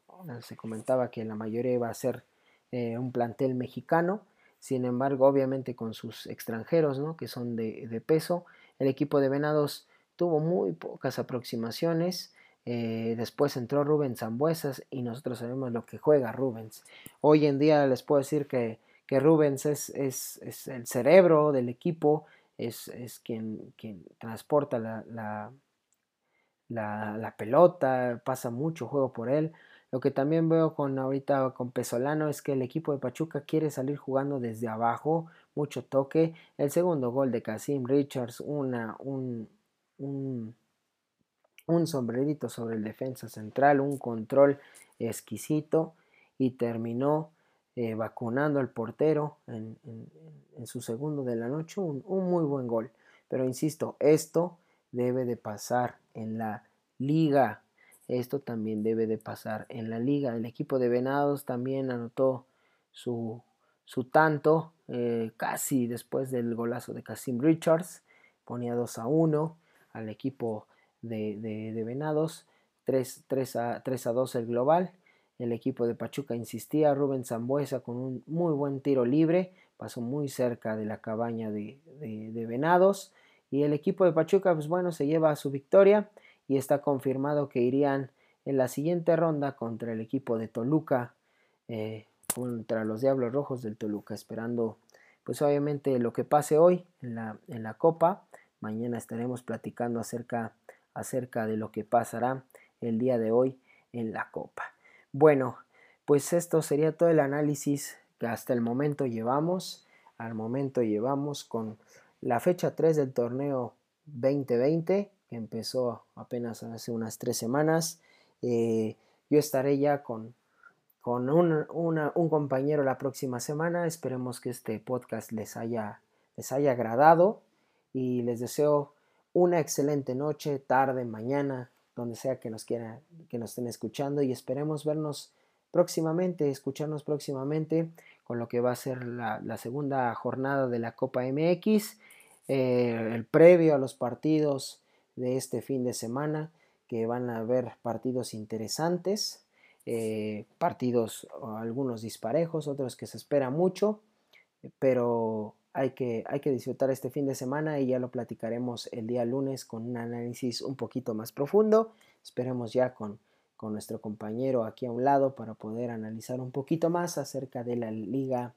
Se comentaba que la mayoría iba a ser eh, un plantel mexicano. Sin embargo, obviamente con sus extranjeros, ¿no? que son de, peso, el equipo de Venados tuvo muy pocas aproximaciones. Eh, después entró Rubens Zambuesas y nosotros sabemos lo que juega Rubens. Hoy en día les puedo decir que, que Rubens es, es, es, el cerebro del equipo, es, quien, quien, transporta la, la, la, pelota, pasa mucho juego por él. Lo que también veo con ahorita con Pesolano es que el equipo de Pachuca quiere salir jugando desde abajo, mucho toque. El segundo gol de Casim Richards, una, un, un, un sombrerito sobre el defensa central, un control exquisito y terminó eh, vacunando al portero en, su segundo de la noche, un, muy buen gol. Pero insisto, esto debe de pasar en la liga. Esto también debe de pasar en la liga. El equipo de Venados también anotó su, su tanto eh, casi después del golazo de Casim Richards. Ponía 2 a 1 al equipo de, de, Venados. 3, 3, a, 3 a 2 el global. El equipo de Pachuca insistía, Rubén Zambuesa con un muy buen tiro libre, pasó muy cerca de la cabaña de, Venados. Y el equipo de Pachuca, pues bueno, se lleva a su victoria y está confirmado que irían en la siguiente ronda contra el equipo de Toluca, eh, contra los Diablos Rojos del Toluca, esperando pues obviamente lo que pase hoy en la, en la Copa. Mañana estaremos platicando acerca, acerca de lo que pasará el día de hoy en la Copa. Bueno, pues esto sería todo el análisis que hasta el momento llevamos. Al momento llevamos con la fecha 3 del torneo 2020, que empezó apenas hace unas tres semanas. Eh, yo estaré ya con, con un, un, compañero la próxima semana. Esperemos que este podcast les haya, les haya agradado y les deseo una excelente noche, tarde, mañana, donde sea que nos quieran, que nos estén escuchando y esperemos vernos próximamente, escucharnos próximamente con lo que va a ser la, segunda jornada de la Copa MX, eh, el previo a los partidos de este fin de semana, que van a haber partidos interesantes, eh, partidos algunos disparejos, otros que se espera mucho, pero hay que, hay que disfrutar este fin de semana y ya lo platicaremos el día lunes con un análisis un poquito más profundo. Esperemos ya con, con nuestro compañero aquí a un lado para poder analizar un poquito más acerca de la Liga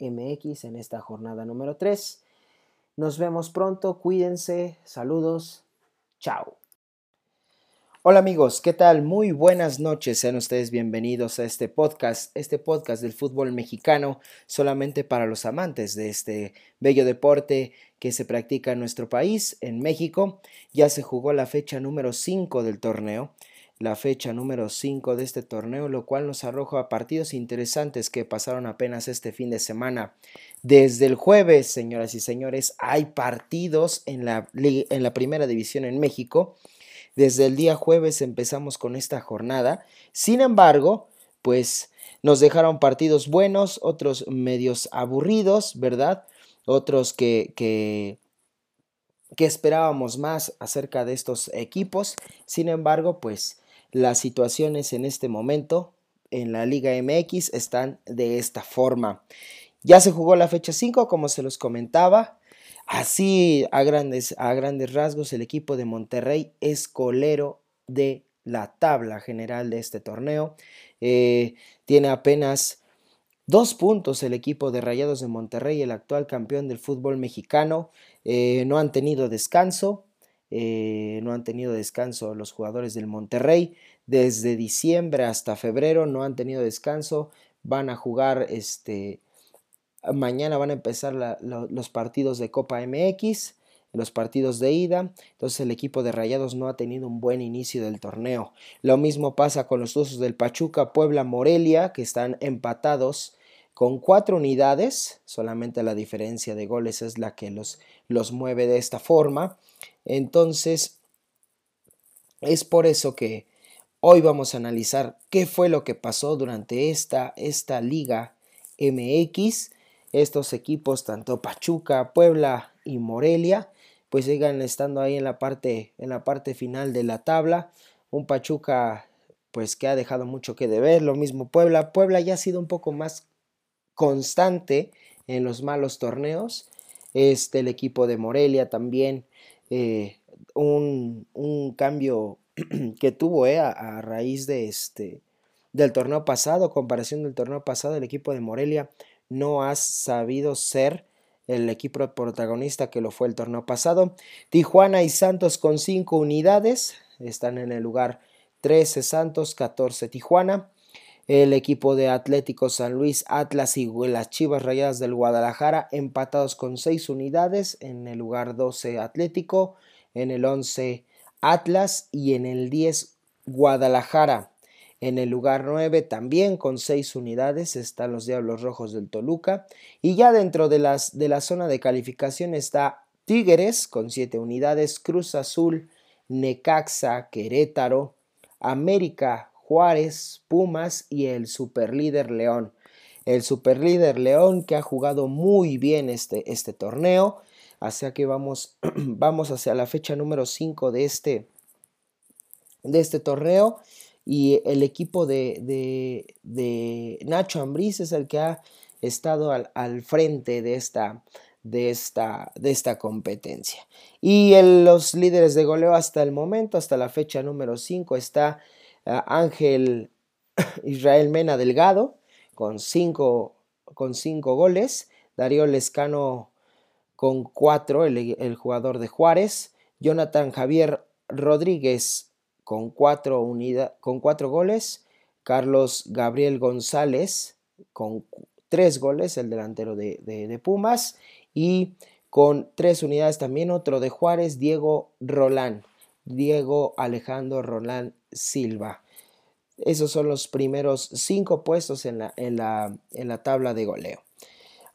MX en esta jornada número 3. Nos vemos pronto, cuídense, saludos, Chao. Hola amigos, ¿qué tal? Muy buenas noches, sean ustedes bienvenidos a este podcast, este podcast del fútbol mexicano, solamente para los amantes de este bello deporte que se practica en nuestro país, en México. Ya se jugó la fecha número 5 del torneo, la fecha número 5 de este torneo, lo cual nos arroja partidos interesantes que pasaron apenas este fin de semana. Desde el jueves, señoras y señores, hay partidos en la, en la primera división en México desde el día jueves empezamos con esta jornada. Sin embargo, pues nos dejaron partidos buenos, otros medios aburridos, ¿verdad? Otros que, que, que esperábamos más acerca de estos equipos. Sin embargo, pues las situaciones en este momento en la Liga MX están de esta forma. Ya se jugó la fecha 5, como se los comentaba. Así, a grandes, a grandes rasgos, el equipo de Monterrey es colero de la tabla general de este torneo. Eh, tiene apenas dos puntos el equipo de Rayados de Monterrey, el actual campeón del fútbol mexicano. Eh, no han tenido descanso. Eh, no han tenido descanso los jugadores del Monterrey. Desde diciembre hasta febrero no han tenido descanso. Van a jugar este, Mañana van a empezar los partidos de Copa MX, los partidos de ida. Entonces el equipo de Rayados no ha tenido un buen inicio del torneo. Lo mismo pasa con los usos del Pachuca, Puebla, Morelia, que están empatados con cuatro unidades. Solamente la diferencia de goles es la que los, los mueve de esta forma. Entonces, es por eso que hoy vamos a analizar qué fue lo que pasó durante esta, esta liga MX estos equipos, tanto Pachuca, Puebla y Morelia, pues sigan estando ahí en la parte, en la parte final de la tabla. Un Pachuca pues que ha dejado mucho que deber, lo mismo Puebla. Puebla ya ha sido un poco más constante en los malos torneos. Este, el equipo de Morelia también, eh, un, un, cambio que tuvo eh, a, a, raíz de este, del torneo pasado, comparación del torneo pasado, el equipo de Morelia no has sabido ser el equipo protagonista que lo fue el torneo pasado. Tijuana y Santos con 5 unidades están en el lugar 13 Santos, 14 Tijuana. El equipo de Atlético San Luis, Atlas y las Chivas Rayadas del Guadalajara empatados con 6 unidades. En el lugar 12 Atlético, en el 11 Atlas y en el 10 Guadalajara. En el lugar 9 también con 6 unidades están los Diablos Rojos del Toluca. Y ya dentro de, las, de la zona de calificación está Tigres con 7 unidades, Cruz Azul, Necaxa, Querétaro, América, Juárez, Pumas y el superlíder León. El superlíder León que ha jugado muy bien este, este torneo. Así que vamos, vamos hacia la fecha número 5 de este, de este torneo y el equipo de, Nacho Ambriz es el que ha estado al, frente de esta, de esta, de esta competencia. Y los líderes de goleo hasta el momento, hasta la fecha número 5, está ah, Ángel Israel Mena Delgado con 5 con cinco goles, Darío Lescano con 4, el, el jugador de Juárez, Jonathan Javier Rodríguez con cuatro, con cuatro goles, Carlos Gabriel González con tres goles, el delantero de, Pumas, y con tres unidades también otro de Juárez, Diego Rolán, Diego Alejandro Rolán Silva. Esos son los primeros cinco puestos en la, en la, en la tabla de goleo.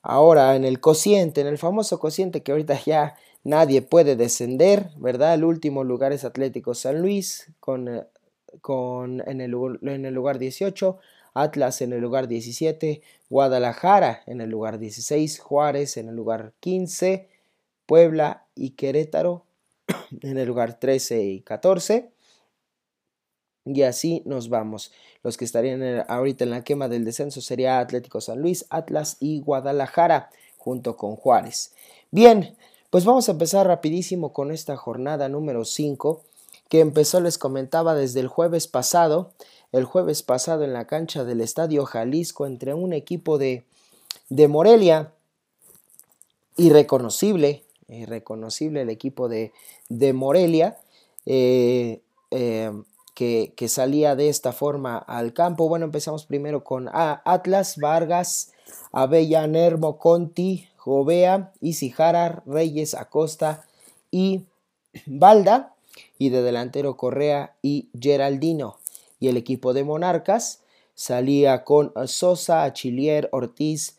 Ahora, en el cociente, en el famoso cociente que ahorita ya nadie puede descender, ¿verdad? El último lugar es Atlético San Luis con, eh, con en, el, lugar 18, Atlas en el lugar 17, Guadalajara en el lugar 16, Juárez en el lugar 15, Puebla y Querétaro en el lugar 13 y 14. Y así nos vamos. Los que estarían ahorita en la quema del descenso sería Atlético San Luis, Atlas y Guadalajara junto con Juárez. Bien, pues vamos a empezar rapidísimo con esta jornada número 5 que empezó, les comentaba, desde el jueves pasado, el jueves pasado en la cancha del Estadio Jalisco entre un equipo de, de Morelia, irreconocible, irreconocible el equipo de, de Morelia, eh, eh, que, salía de esta forma al campo. Bueno, empezamos primero con Atlas, Vargas, Abella, Nermo, Conti, Jovea, Isijara, Reyes, Acosta y Balda. Y de delantero Correa y Geraldino. Y el equipo de Monarcas salía con Sosa, Achilier, Ortiz,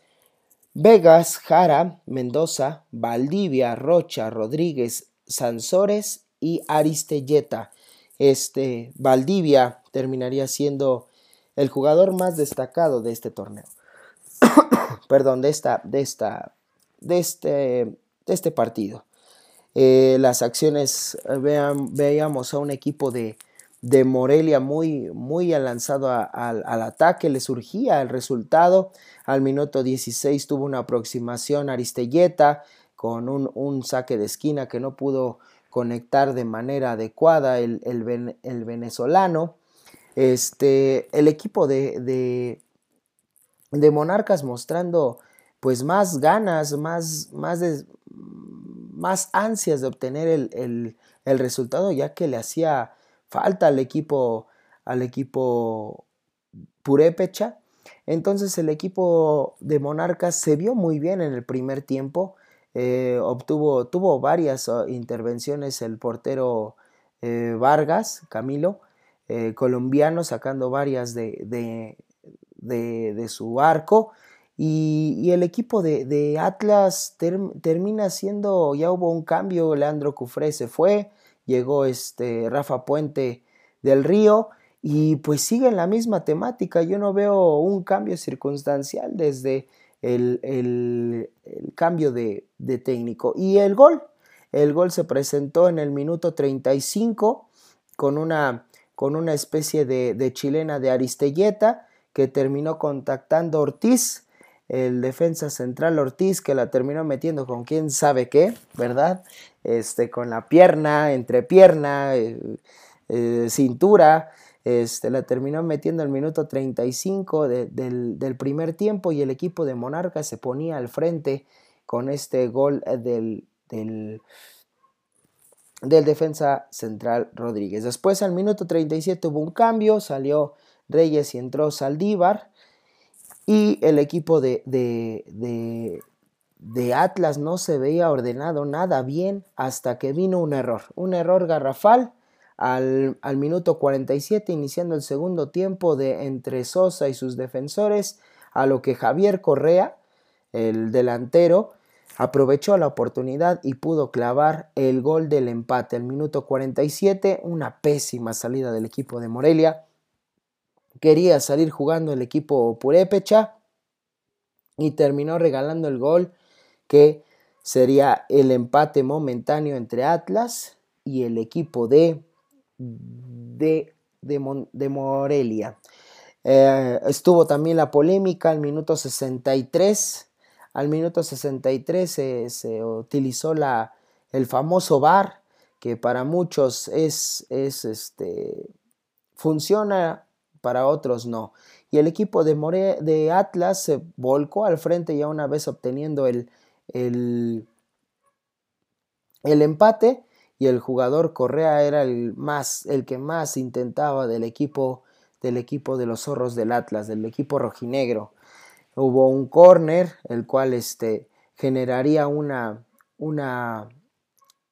Vegas, Jara, Mendoza, Valdivia, Rocha, Rodríguez, Sansores y Aristelleta. Este Valdivia terminaría siendo el jugador más destacado de este torneo. Perdón, de esta, de esta, de este, de este partido. Eh, las acciones, eh, veíamos a un equipo de, de Morelia muy, muy lanzado al ataque, le surgía el resultado. Al minuto 16 tuvo una aproximación Aristelleta con un, saque de esquina que no pudo conectar de manera adecuada el, el, venezolano. Este, el equipo de, de, de, Monarcas mostrando pues más ganas, más, más, más ansias de obtener el, el resultado ya que le hacía falta al equipo, al equipo. Entonces el equipo de Monarcas se vio muy bien en el primer tiempo. Eh, obtuvo, tuvo varias ah, intervenciones el portero eh, Vargas, Camilo, eh, colombiano, sacando varias de, de, su arco. Y, el equipo de, Atlas termina siendo, ya hubo un cambio, Leandro Cufré se fue, llegó este Rafa Puente del Río y pues sigue en la misma temática. Yo no veo un cambio circunstancial desde el, cambio de, técnico. Y el gol, el gol se presentó en el minuto 35 con una, con una especie de, chilena de Aristelleta que terminó contactando Ortiz el defensa central Ortiz que la terminó metiendo con quién sabe qué, ¿verdad? Este, con la pierna, entre pierna, eh, eh, cintura, este, la terminó metiendo al minuto 35 del, del, primer tiempo y el equipo de Monarca se ponía al frente con este gol del, del, del defensa central Rodríguez. Después al minuto 37 hubo un cambio, salió Reyes y entró Saldívar y el equipo de, de, de, Atlas no se veía ordenado nada bien hasta que vino un error, un error garrafal al, al, minuto 47, iniciando el segundo tiempo de entre Sosa y sus defensores, a lo que Javier Correa, el delantero, aprovechó la oportunidad y pudo clavar el gol del empate. Al minuto 47, una pésima salida del equipo de Morelia quería salir jugando el equipo Purépecha y terminó regalando el gol que sería el empate momentáneo entre Atlas y el equipo de, de, de, Morelia. Eh, estuvo también la polémica al minuto 63. Al minuto 63 se, se utilizó la, el famoso VAR, que para muchos es, es este, funciona para otros no. Y el equipo de, Atlas se volcó al frente ya una vez obteniendo el, el, el empate y el jugador Correa era el más el que más intentaba del equipo del equipo de los zorros del Atlas, del equipo rojinegro. Hubo un córner el cual este generaría una una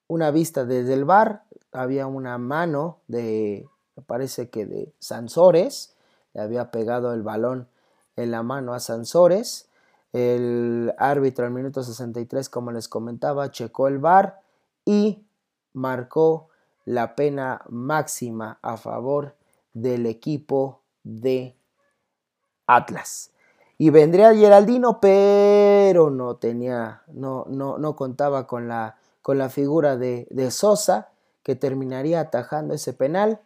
una vista desde el bar, había una mano de parece que de Sansores, le había pegado el balón en la mano a Sansores. El árbitro al minuto 63, como les comentaba, checó el bar y marcó la pena máxima a favor del equipo de Atlas. Y vendría Geraldino, pero no tenía, no, no, no contaba con la, con la figura de, de Sosa, que terminaría atajando ese penal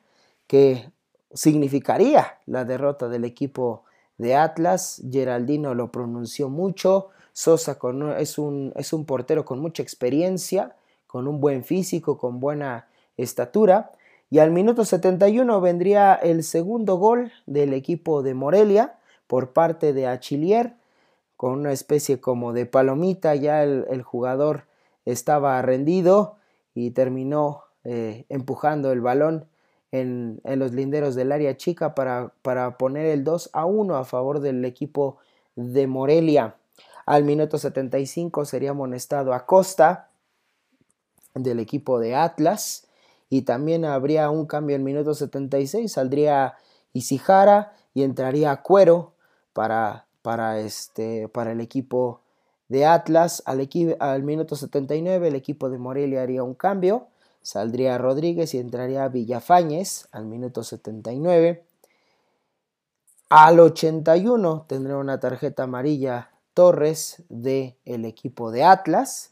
que significaría la derrota del equipo de Atlas. Geraldino lo pronunció mucho. Sosa es, un, es un portero con mucha experiencia, con un buen físico, con buena estatura. Y al minuto 71 vendría el segundo gol del equipo de Morelia por parte de Achillier, con una especie como de palomita. Ya el, el jugador estaba rendido y terminó eh, empujando el balón en, los linderos del área chica para, para poner el 2 a 1 a favor del equipo de Morelia. Al minuto 75 sería amonestado a Costa del equipo de Atlas y también habría un cambio en minuto 76, saldría Isijara y entraría Cuero para, para, este, para el equipo de Atlas. Al, al minuto 79 el equipo de Morelia haría un cambio, saldría Rodríguez y entraría Villafañez al minuto 79. Al 81 tendría una tarjeta amarilla Torres del el equipo de Atlas.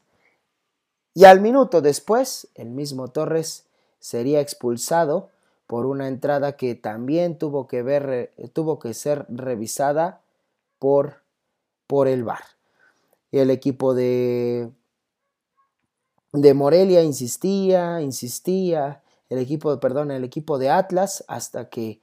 Y al minuto después, el mismo Torres sería expulsado por una entrada que también tuvo que, ver, tuvo que ser revisada por, por el VAR. El equipo de, de Morelia insistía, insistía, el equipo, perdón, el equipo de Atlas hasta que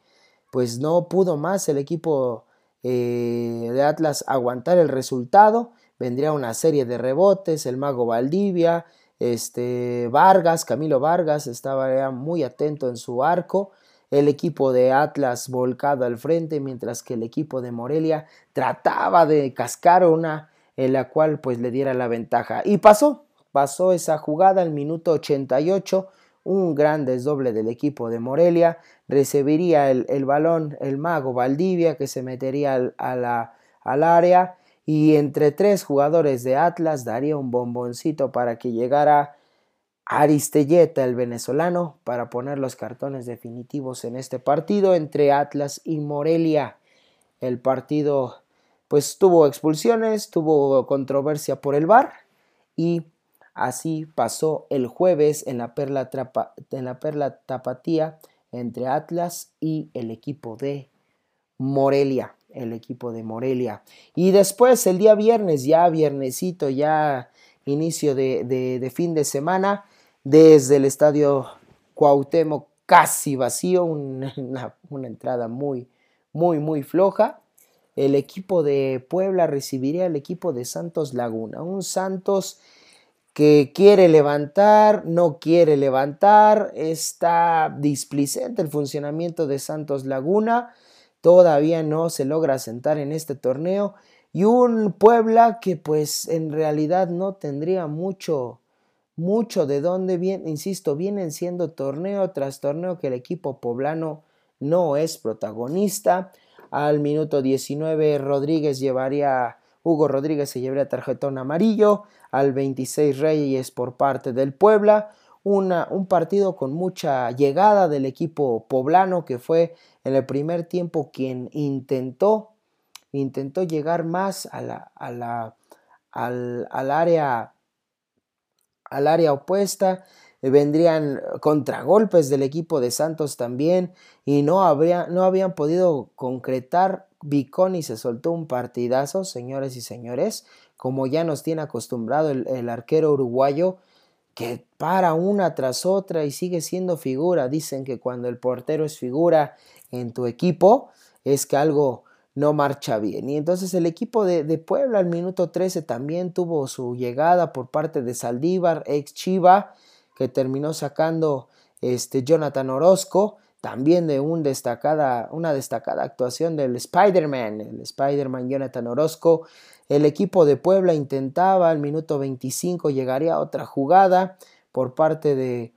pues no pudo más el equipo eh, de Atlas aguantar el resultado. Vendría una serie de rebotes, el mago Valdivia, este, Vargas, Camilo Vargas estaba muy atento en su arco. El equipo de Atlas volcado al frente, mientras que el equipo de Morelia trataba de cascar una en la cual pues le diera la ventaja. Y pasó, pasó esa jugada al minuto 88, un gran desdoble del equipo de Morelia, recibiría el, balón el mago Valdivia que se metería al, al área y entre tres jugadores de Atlas daría un bomboncito para que llegara Aristelleta, el venezolano, para poner los cartones definitivos en este partido entre Atlas y Morelia. El partido pues tuvo expulsiones, tuvo controversia por el VAR y así pasó el jueves en la Perla, en la Perla Tapatía entre Atlas y el equipo de Morelia el equipo de Morelia. Y después el día viernes, ya viernesito, ya inicio de, fin de semana, desde el estadio Cuauhtémoc casi vacío, una, una, entrada muy, muy, muy floja. El equipo de Puebla recibiría al equipo de Santos Laguna, un Santos que quiere levantar, no quiere levantar, está displicente el funcionamiento de Santos Laguna todavía no se logra sentar en este torneo y un Puebla que pues en realidad no tendría mucho mucho de dónde viene, insisto, vienen siendo torneo tras torneo que el equipo poblano no es protagonista. Al minuto 19 Rodríguez llevaría Hugo Rodríguez se llevaría tarjetón amarillo, al 26 Reyes por parte del Puebla, un partido con mucha llegada del equipo poblano que fue en el primer tiempo quien intentó, intentó llegar más a la, al, al, área, al área opuesta. Vendrían contragolpes del equipo de Santos también y no, habría, no habían podido concretar. Viconi se soltó un partidazo, señores y señores, como ya nos tiene acostumbrado el arquero uruguayo que para una tras otra y sigue siendo figura. Dicen que cuando el portero es figura en tu equipo es que algo no marcha bien. Y entonces el equipo de, Puebla al minuto 13 también tuvo su llegada por parte de Saldívar, ex Chiva, que terminó sacando este Jonathan Orozco, también de una destacada actuación del Spider-Man, el Spider-Man Jonathan Orozco, el equipo de Puebla intentaba al minuto 25, llegaría otra jugada por parte de,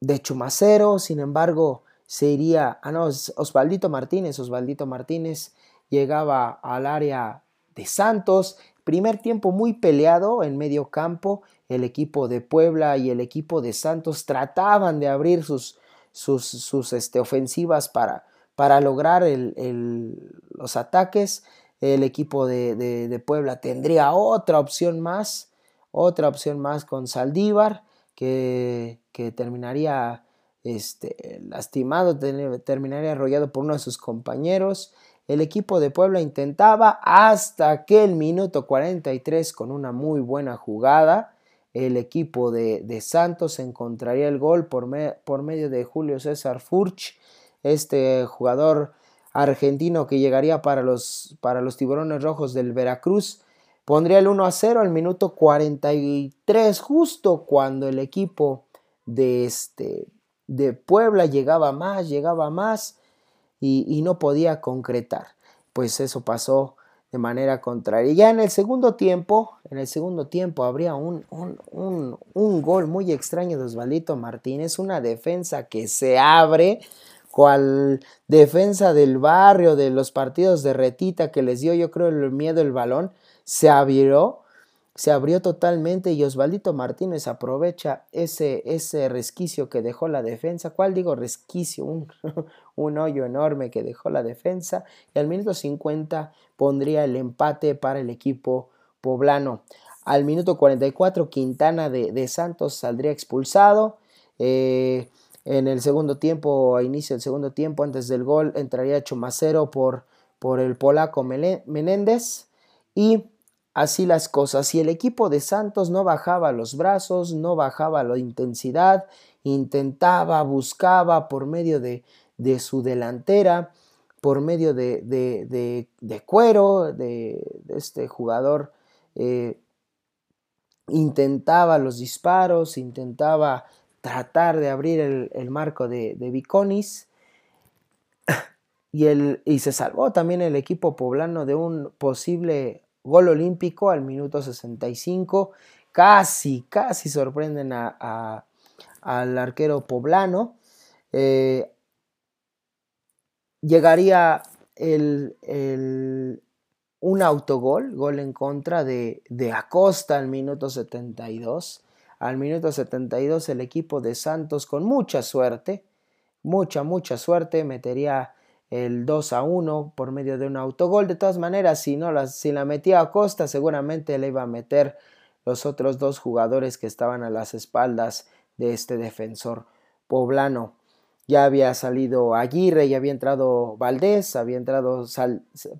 de Chumacero, sin embargo, se iría, ah no, Osvaldito Martínez, Osvaldito Martínez llegaba al área de Santos, primer tiempo muy peleado en medio campo, el equipo de Puebla y el equipo de Santos trataban de abrir sus, sus, sus este, ofensivas para, para lograr el, los ataques, el equipo de, Puebla tendría otra opción más, otra opción más con Saldívar, que, que terminaría este, lastimado, terminaría arrollado por uno de sus compañeros. El equipo de Puebla intentaba hasta que el minuto 43 con una muy buena jugada. El equipo de, de Santos encontraría el gol por, por medio de Julio César Furch, este jugador argentino que llegaría para los, para los tiburones rojos del Veracruz. Pondría el 1 a 0 al minuto 43, justo cuando el equipo de, este, de Puebla llegaba más, llegaba más y, no podía concretar. Pues eso pasó de manera contraria. Ya en el segundo tiempo, en el segundo tiempo habría un, un, un, gol muy extraño de Osvaldito Martínez, una defensa que se abre, cual defensa del barrio, de los partidos de retita que les dio yo creo el miedo el balón, se abrió se abrió totalmente y Osvaldito Martínez aprovecha ese, ese resquicio que dejó la defensa. ¿Cuál digo resquicio? Un, un, hoyo enorme que dejó la defensa. Y al minuto 50 pondría el empate para el equipo poblano. Al minuto 44 Quintana de, de Santos saldría expulsado. Eh, en el segundo tiempo, a inicio del segundo tiempo, antes del gol, entraría Chumacero por, por el polaco Menéndez. Y así las cosas. Y el equipo de Santos no bajaba los brazos, no bajaba la intensidad, intentaba, buscaba por medio de, de su delantera, por medio de, de, de cuero, de, este jugador, eh, intentaba los disparos, intentaba tratar de abrir el, el marco de, Viconis. Y, el, y se salvó también el equipo poblano de un posible Gol olímpico al minuto 65. Casi, casi sorprenden a, al arquero poblano. Eh, llegaría el, un autogol, gol en contra de, de Acosta al minuto 72. Al minuto 72 el equipo de Santos con mucha suerte, mucha, mucha suerte, metería el 2 a 1 por medio de un autogol. De todas maneras, si, no la, si la metía a Costa, seguramente le iba a meter los otros dos jugadores que estaban a las espaldas de este defensor poblano. Ya había salido Aguirre, ya había entrado Valdés, había entrado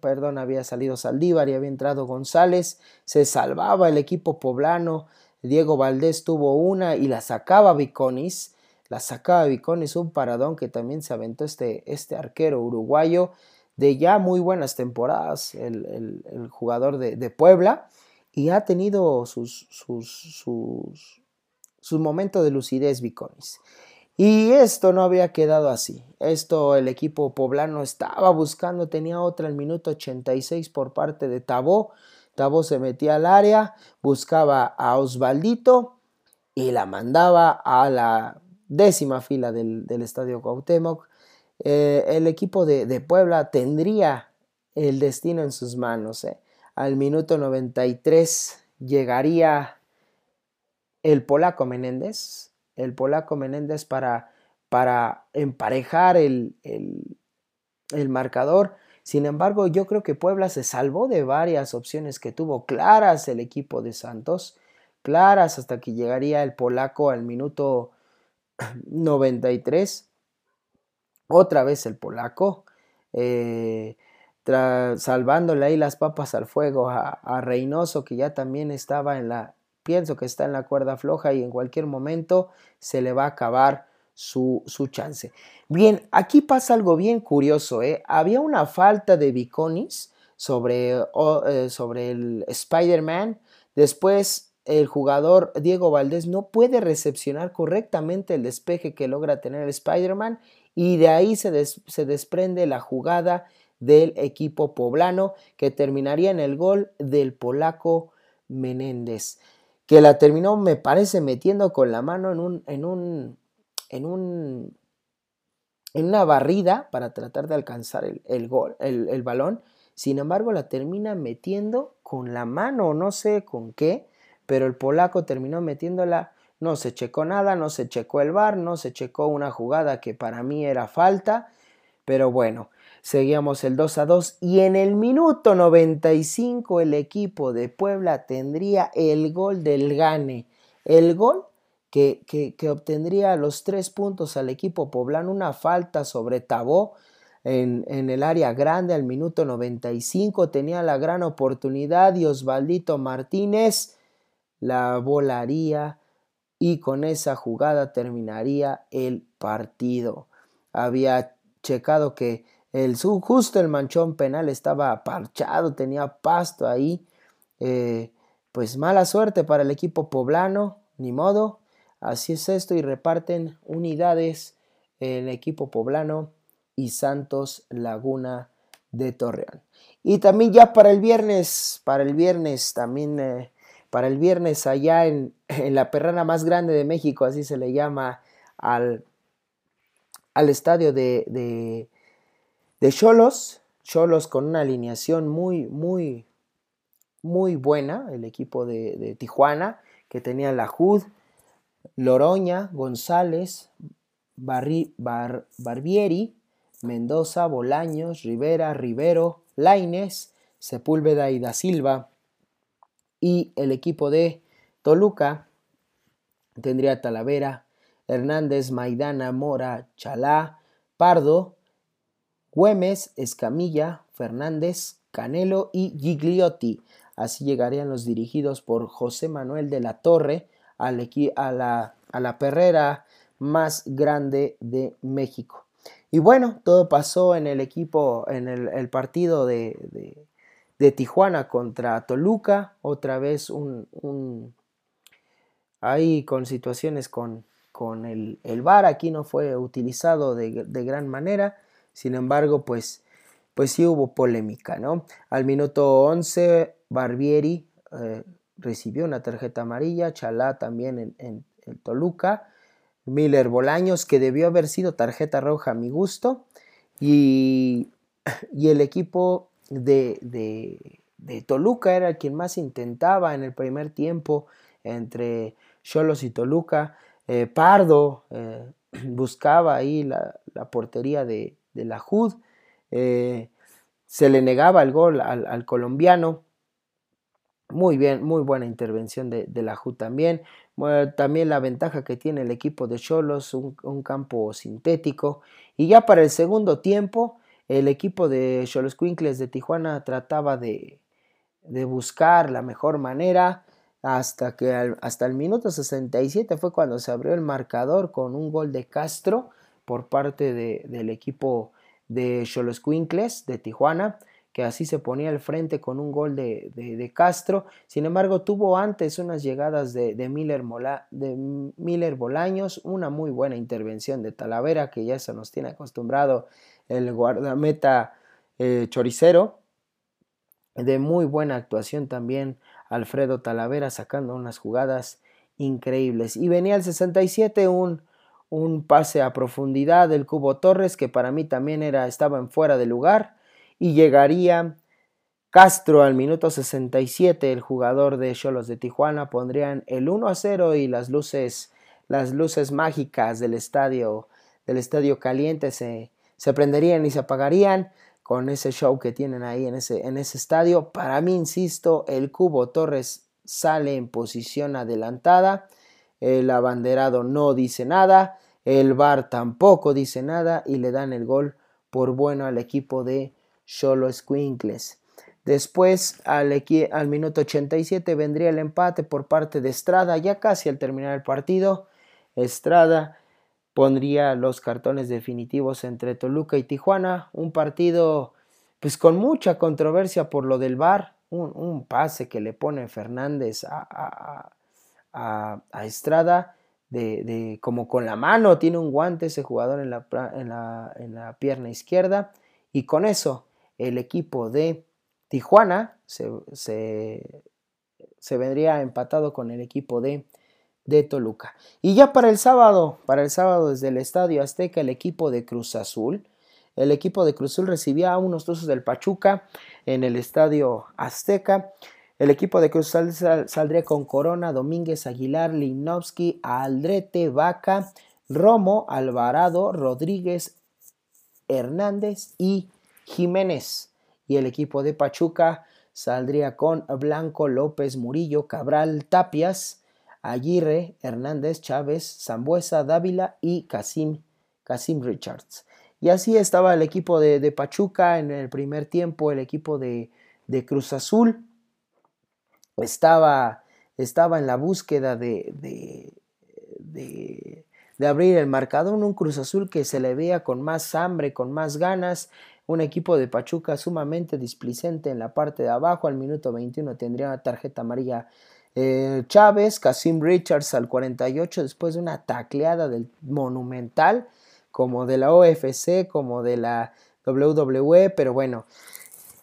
perdón, había salido Saldívar y había entrado González. Se salvaba el equipo poblano. Diego Valdés tuvo una y la sacaba Viconis la sacaba Viconis, un paradón que también se aventó este, este arquero uruguayo de ya muy buenas temporadas, el, jugador de, Puebla, y ha tenido sus, sus, sus, momentos de lucidez Viconis. Y esto no había quedado así. Esto el equipo poblano estaba buscando, tenía otra el minuto 86 por parte de Tabó. Tabó se metía al área, buscaba a Osvaldito y la mandaba a la décima fila del, estadio Cuauhtémoc, eh, el equipo de, Puebla tendría el destino en sus manos. Eh. Al minuto 93 llegaría el polaco Menéndez, el polaco Menéndez para, para emparejar el, el marcador. Sin embargo, yo creo que Puebla se salvó de varias opciones que tuvo claras el equipo de Santos, claras hasta que llegaría el polaco al minuto 93, otra vez el polaco, eh, salvándole ahí las papas al fuego a, Reynoso, que ya también estaba en la, pienso que está en la cuerda floja y en cualquier momento se le va a acabar su, su chance. Bien, aquí pasa algo bien curioso, ¿eh? había una falta de Viconis sobre, eh, sobre el Spider-Man, después el jugador Diego Valdés no puede recepcionar correctamente el despeje que logra tener Spider-Man y de ahí se, se, desprende la jugada del equipo poblano que terminaría en el gol del polaco Menéndez, que la terminó me parece metiendo con la mano en un, en un, en un, en una barrida para tratar de alcanzar el, el, gol, el, el balón, sin embargo la termina metiendo con la mano, no sé con qué, pero el polaco terminó metiéndola, no se checó nada, no se checó el bar, no se checó una jugada que para mí era falta, pero bueno, seguíamos el 2 a 2 y en el minuto 95 el equipo de Puebla tendría el gol del gane, el gol que, que, obtendría los tres puntos al equipo poblano, una falta sobre Tabó, en, en, el área grande al minuto 95 tenía la gran oportunidad y Osvaldito Martínez la volaría y con esa jugada terminaría el partido. Había checado que el justo el manchón penal estaba parchado, tenía pasto ahí. Eh, pues mala suerte para el equipo poblano, ni modo. Así es esto y reparten unidades el equipo poblano y Santos Laguna de Torreón. Y también ya para el viernes, para el viernes también, eh, para el viernes allá en, la perrana más grande de México, así se le llama al, al estadio de Cholos, Cholos con una alineación muy, muy, muy buena, el equipo de, Tijuana, que tenía la Jud, Loroña, González, Barbieri, Mendoza, Bolaños, Rivera, Rivero, Laines, Sepúlveda y da Silva. Y el equipo de Toluca tendría Talavera, Hernández, Maidana, Mora, Chalá, Pardo, Güemes, Escamilla, Fernández, Canelo y Gigliotti. Así llegarían los dirigidos por José Manuel de la Torre a la, a la perrera más grande de México. Y bueno, todo pasó en el equipo, en el, partido de, de, Tijuana contra Toluca, otra vez un, un ahí con situaciones con, con el, el VAR, aquí no fue utilizado de, de, gran manera, sin embargo, pues, pues sí hubo polémica, ¿no? Al minuto 11 Barbieri eh, recibió una tarjeta amarilla, Chalá también en, Toluca, Miller Bolaños, que debió haber sido tarjeta roja a mi gusto, y, y el equipo de, de, Toluca era quien más intentaba en el primer tiempo entre Cholos y Toluca. Eh, Pardo eh, buscaba ahí la, portería de, la JUD, se le negaba el gol al colombiano, muy bien, muy buena intervención de, la JU también. también la ventaja que tiene el equipo de Cholos, un, campo sintético. Y ya para el segundo tiempo, el equipo de Cholos Quinkles de Tijuana trataba de, buscar la mejor manera hasta que hasta el minuto 67 fue cuando se abrió el marcador con un gol de Castro por parte del equipo de Cholos Quinkles de Tijuana que así se ponía al frente con un gol de, Castro. Sin embargo, tuvo antes unas llegadas de, Miller, de Miller Bolaños, una muy buena intervención de Talavera, que ya se nos tiene acostumbrado el guardameta eh, choricero. De muy buena actuación también Alfredo Talavera sacando unas jugadas increíbles. Y venía el 67 un, un pase a profundidad del Cubo Torres que para mí también era, estaba en fuera de lugar y llegaría Castro al minuto 67, el jugador de Cholos de Tijuana pondrían el 1 a 0 y las luces las luces mágicas del estadio del estadio caliente se, se prenderían y se apagarían con ese show que tienen ahí en ese, en ese estadio. Para mí, insisto, el Cubo Torres sale en posición adelantada, el abanderado no dice nada, el VAR tampoco dice nada y le dan el gol por bueno al equipo de Solo Squinkles. Después, al, al minuto 87, vendría el empate por parte de Estrada, ya casi al terminar el partido. Estrada pondría los cartones definitivos entre Toluca y Tijuana, un partido pues con mucha controversia por lo del VAR, un, pase que le pone Fernández a, a, Estrada, de, como con la mano, tiene un guante ese jugador en la, en la, en la pierna izquierda, y con eso el equipo de Tijuana se, se, vendría empatado con el equipo de, de, Toluca. Y ya para el sábado, para el sábado desde el Estadio Azteca, el equipo de Cruz Azul. El equipo de Cruz Azul recibía a unos tuzos del Pachuca en el Estadio Azteca. El equipo de Cruz Azul saldría con Corona, Domínguez, Aguilar, Linovsky, Aldrete, Vaca, Romo, Alvarado, Rodríguez, Hernández y Jiménez y el equipo de Pachuca saldría con Blanco, López, Murillo, Cabral, Tapias, Aguirre, Hernández, Chávez, Zambuesa, Dávila y Casim, Casim Richards. Y así estaba el equipo de, Pachuca en el primer tiempo, el equipo de, Cruz Azul estaba, estaba en la búsqueda de, de, de abrir el marcador, un Cruz Azul que se le veía con más hambre, con más ganas, un equipo de Pachuca sumamente displicente en la parte de abajo. Al minuto 21 tendría una tarjeta amarilla Eh, Chávez, Casim Richards al 48 después de una tacleada del monumental como de la OFC, como de la WWE, pero bueno,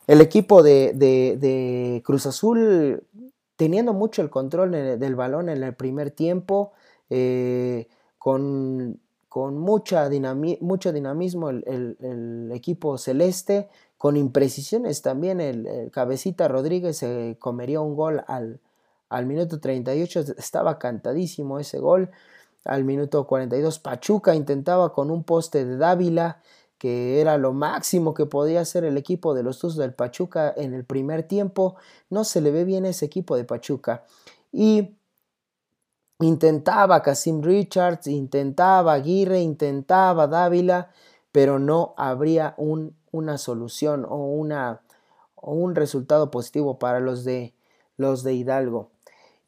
el equipo de, Cruz Azul teniendo mucho el control del balón en el primer tiempo, eh, con, mucha mucho dinamismo el, equipo celeste, con imprecisiones también el, cabecita Rodríguez se comería un gol al, al minuto 38 estaba cantadísimo ese gol. Al minuto 42 Pachuca intentaba con un poste de Dávila, que era lo máximo que podía hacer el equipo de los Tuzos del Pachuca en el primer tiempo. No se le ve bien ese equipo de Pachuca. Y intentaba Casim Richards, intentaba Aguirre, intentaba Dávila, pero no habría un, una solución o, un resultado positivo para los de Hidalgo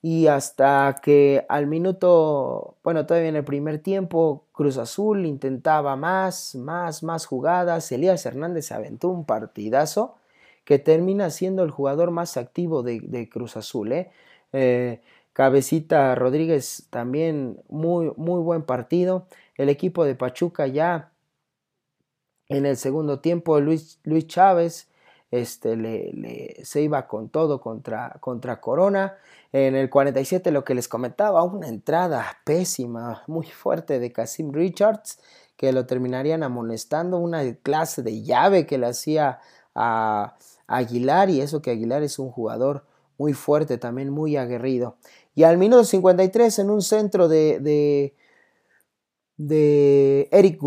y hasta que al minuto, bueno, todavía en el primer tiempo, Cruz Azul intentaba más, más, más jugadas. Elías Hernández aventó un partidazo que termina siendo el jugador más activo de, Cruz Azul. ¿eh? ¿eh? Cabecita Rodríguez también muy, muy buen partido. El equipo de Pachuca ya en el segundo tiempo, Luis, Luis Chávez este, le, se iba con todo contra, contra Corona. En el 47 lo que les comentaba, una entrada pésima, muy fuerte de Casim Richards, que lo terminarían amonestando, una clase de llave que le hacía a Aguilar y eso que Aguilar es un jugador muy fuerte, también muy aguerrido. Y al minuto 53 en un centro de, de, Eric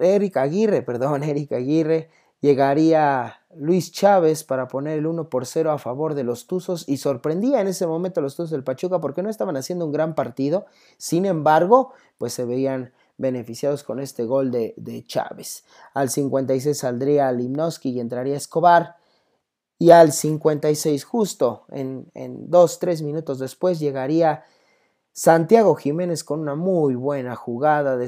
Eric Aguirre, perdón, Eric Aguirre, llegaría Luis Chávez para poner el 1 por 0 a favor de los Tuzos y sorprendía en ese momento a los Tuzos del Pachuca porque no estaban haciendo un gran partido, sin embargo, pues se veían beneficiados con este gol de, Chávez. Al 56 saldría Limnoski y entraría Escobar. Y al 56 justo, en, en dos, tres minutos después, llegaría Santiago Jiménez con una muy buena jugada,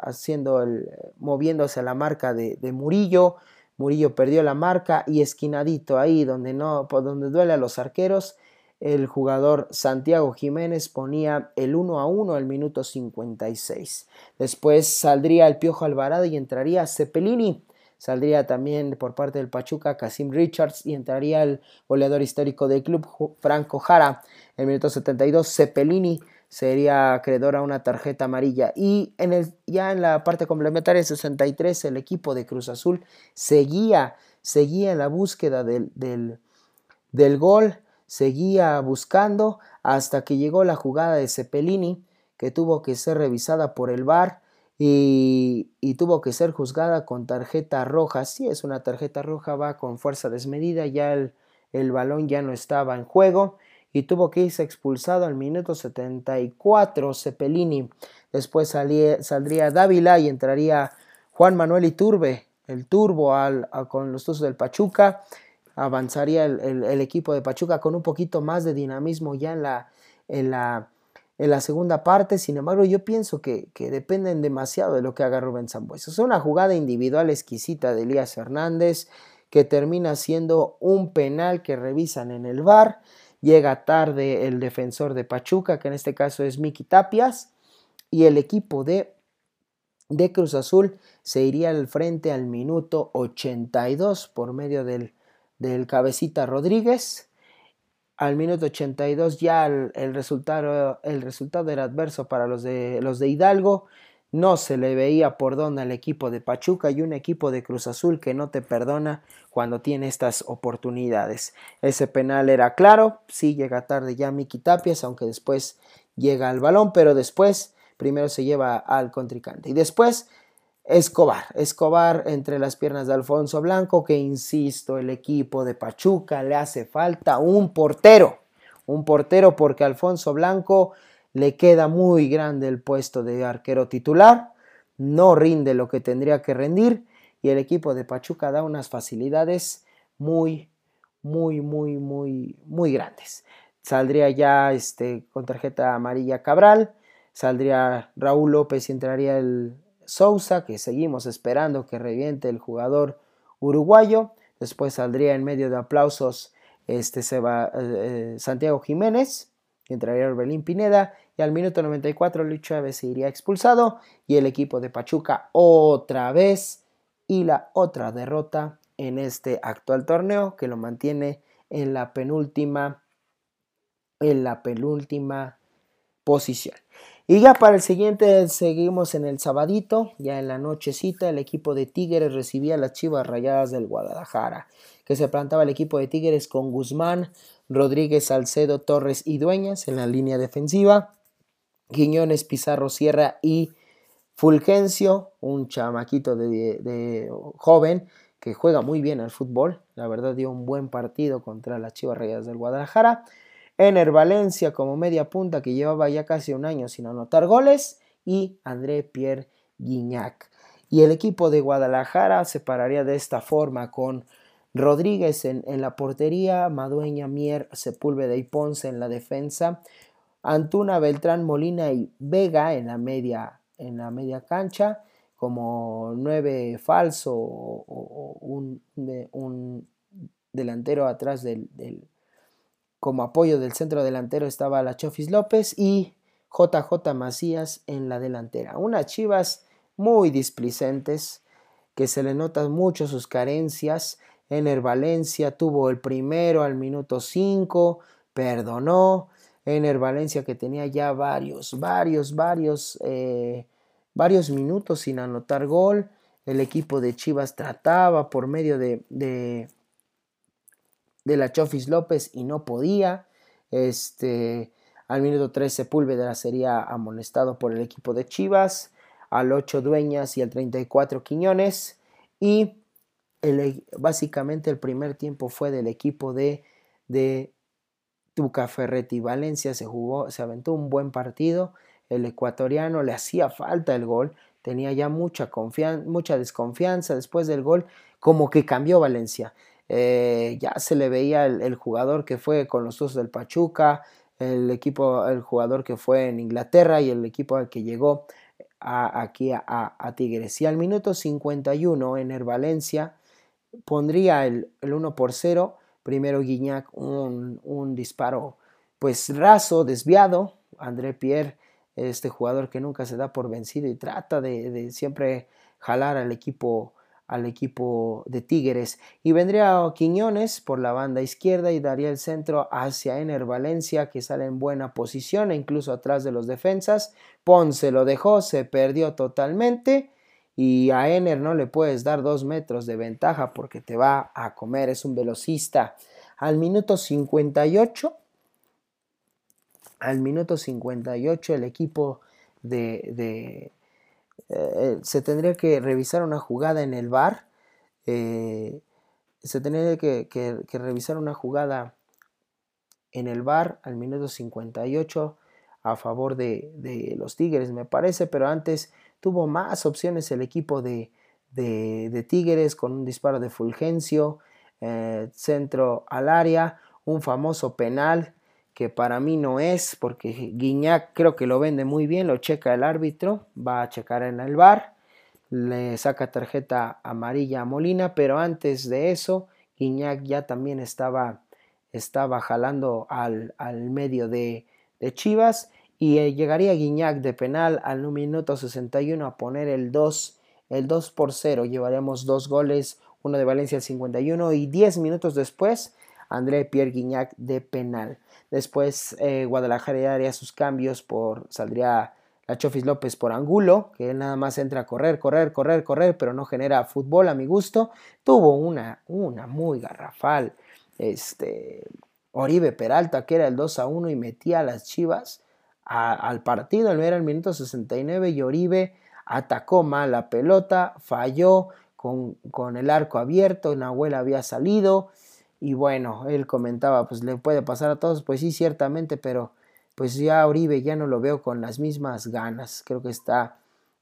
haciendo el, moviéndose a la marca de Murillo, Murillo perdió la marca y esquinadito ahí donde no, donde duele a los arqueros, el jugador Santiago Jiménez ponía el 1 a 1 al minuto 56. Después saldría el Piojo Alvarado y entraría Cepelini. Saldría también por parte del Pachuca Casim Richards y entraría el goleador histórico del club Franco Jara. El minuto 72 Cepelini sería acreedor a una tarjeta amarilla. Y en el, ya en la parte complementaria 63 el equipo de Cruz Azul seguía, seguía en la búsqueda del, del, gol, seguía buscando hasta que llegó la jugada de Cepelini que tuvo que ser revisada por el VAR y, y, tuvo que ser juzgada con tarjeta roja. Si es una tarjeta roja, va con fuerza desmedida, ya el, el balón ya no estaba en juego y tuvo que irse expulsado al minuto 74 Cepelini. Después saldría Dávila y entraría Juan Manuel Iturbe, el turbo al, con los Tuzos del Pachuca. Avanzaría el, equipo de Pachuca con un poquito más de dinamismo ya en la, en la, en la segunda parte. Sin embargo, yo pienso que, que, dependen demasiado de lo que haga Rubén Zambuesa. Es una jugada individual exquisita de Elías Hernández que termina siendo un penal que revisan en el VAR Llega tarde el defensor de Pachuca, que en este caso es Miki Tapias, y el equipo de, de Cruz Azul se iría al frente al minuto 82 por medio del, del cabecita Rodríguez. Al minuto 82 ya el, resultado, el resultado era adverso para los de, los de Hidalgo. No se le veía por dónde al equipo de Pachuca y un equipo de Cruz Azul que no te perdona cuando tiene estas oportunidades. Ese penal era claro, sí llega tarde ya Miki Tapias, aunque después llega al balón, pero después primero se lleva al contrincante. Y después Escobar, Escobar entre las piernas de Alfonso Blanco, que insisto, el equipo de Pachuca le hace falta un portero, un portero porque Alfonso Blanco le queda muy grande el puesto de arquero titular, no rinde lo que tendría que rendir y el equipo de Pachuca da unas facilidades muy, muy, muy, muy, muy grandes. Saldría ya este, con tarjeta amarilla Cabral, saldría Raúl López y entraría el Sousa, que seguimos esperando que reviente el jugador uruguayo. Después saldría en medio de aplausos este, eh, eh, Santiago Jiménez entraría Orbelín Pineda y al minuto 94 Luis Chávez se iría expulsado y el equipo de Pachuca otra vez y la otra derrota en este actual torneo que lo mantiene en la penúltima en la penúltima posición. Y ya para el siguiente seguimos en el sabadito, ya en la nochecita el equipo de Tigres recibía las Chivas Rayadas del Guadalajara, que se plantaba el equipo de Tigres con Guzmán, Rodríguez, Salcedo, Torres y Dueñas en la línea defensiva, Quiñones, Pizarro, Sierra y Fulgencio, un chamaquito de, joven que juega muy bien al fútbol, la verdad dio un buen partido contra las Chivas Rayadas del Guadalajara. Ener Valencia como media punta que llevaba ya casi un año sin anotar goles y André Pierre Guignac. Y el equipo de Guadalajara se pararía de esta forma con Rodríguez en, la portería, Madueña, Mier, Sepúlveda y Ponce en la defensa, Antuna, Beltrán, Molina y Vega en la media, en la media cancha, como nueve falso o, un, delantero atrás del, como apoyo del centro delantero estaba la Chofis López y JJ Macías en la delantera. Unas chivas muy displicentes, que se le notan mucho sus carencias, Ener Valencia tuvo el primero al minuto 5, perdonó. Ener Valencia que tenía ya varios, varios, varios, eh, varios minutos sin anotar gol. El equipo de Chivas trataba por medio de, de, de la Chofis López y no podía. Este, al minuto 13 Sepúlveda sería amonestado por el equipo de Chivas. Al 8 Dueñas y al 34 Quiñones. Y e, básicamente el primer tiempo fue del equipo de, de Tuca Ferretti. Valencia se jugó, se aventó un buen partido. El ecuatoriano le hacía falta el gol, tenía ya mucha, mucha desconfianza después del gol, como que cambió Valencia. Eh, ya se le veía el, jugador que fue con los usos del Pachuca, el equipo, el jugador que fue en Inglaterra y el equipo al que llegó aquí a, a, Tigres. Y al minuto 51 en el Valencia pondría el, 1 por 0. Primero Guignac, un, disparo pues raso, desviado. André Pierre, este jugador que nunca se da por vencido y trata de, siempre jalar al equipo al equipo de Tigres. Y vendría Quiñones por la banda izquierda y daría el centro hacia Ener Valencia que sale en buena posición e incluso atrás de los defensas. Ponce lo dejó, se perdió totalmente y a Ener no le puedes dar dos metros de ventaja porque te va a comer, es un velocista. Al minuto 58, al minuto 58 el equipo de... de eh, se tendría que revisar una jugada en el bar. Eh, se tendría que, revisar una jugada en el bar al minuto 58 a favor de, de los Tigres, me parece, pero antes tuvo más opciones el equipo de, Tigres con un disparo de Fulgencio, eh, centro al área, un famoso penal que para mí no es, porque Guiñac creo que lo vende muy bien, lo checa el árbitro, va a checar en el bar, le saca tarjeta amarilla a Molina, pero antes de eso, Guiñac ya también estaba, estaba jalando al, medio de, de Chivas y eh, llegaría Guiñac de penal al minuto 61 a poner el 2, el 2 por 0. Llevaríamos dos goles, uno de Valencia al 51 y 10 minutos después André Pierre Guignac de penal. Después eh, Guadalajara haría sus cambios por saldría la Chofis López por Angulo, que él nada más entra a correr, correr, correr, correr, pero no genera fútbol a mi gusto. Tuvo una, una muy garrafal. Este, Oribe Peralta, que era el 2 a 1 y metía a las Chivas al partido. Era el minuto 69 y Oribe atacó mal la pelota, falló con, con el arco abierto, Nahuel había salido y bueno, él comentaba, pues le puede pasar a todos, pues sí, ciertamente, pero pues ya Oribe ya no lo veo con las mismas ganas, creo que está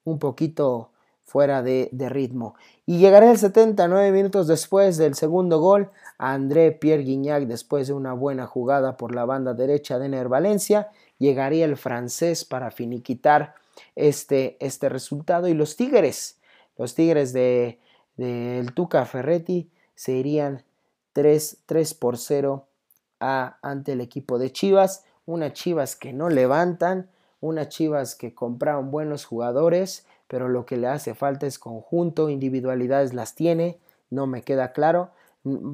un poquito fuera de, ritmo. Y llegará el 79 minutos después del segundo gol, André Pierre Guignac después de una buena jugada por la banda derecha de Ner Valencia llegaría el francés para finiquitar este, este resultado y los Tigres, los Tigres de, el Tuca Ferretti se irían 3, 3 por 0 a, ante el equipo de Chivas. unas Chivas que no levantan, unas Chivas que compraron buenos jugadores, pero lo que le hace falta es conjunto, individualidades las tiene, no me queda claro,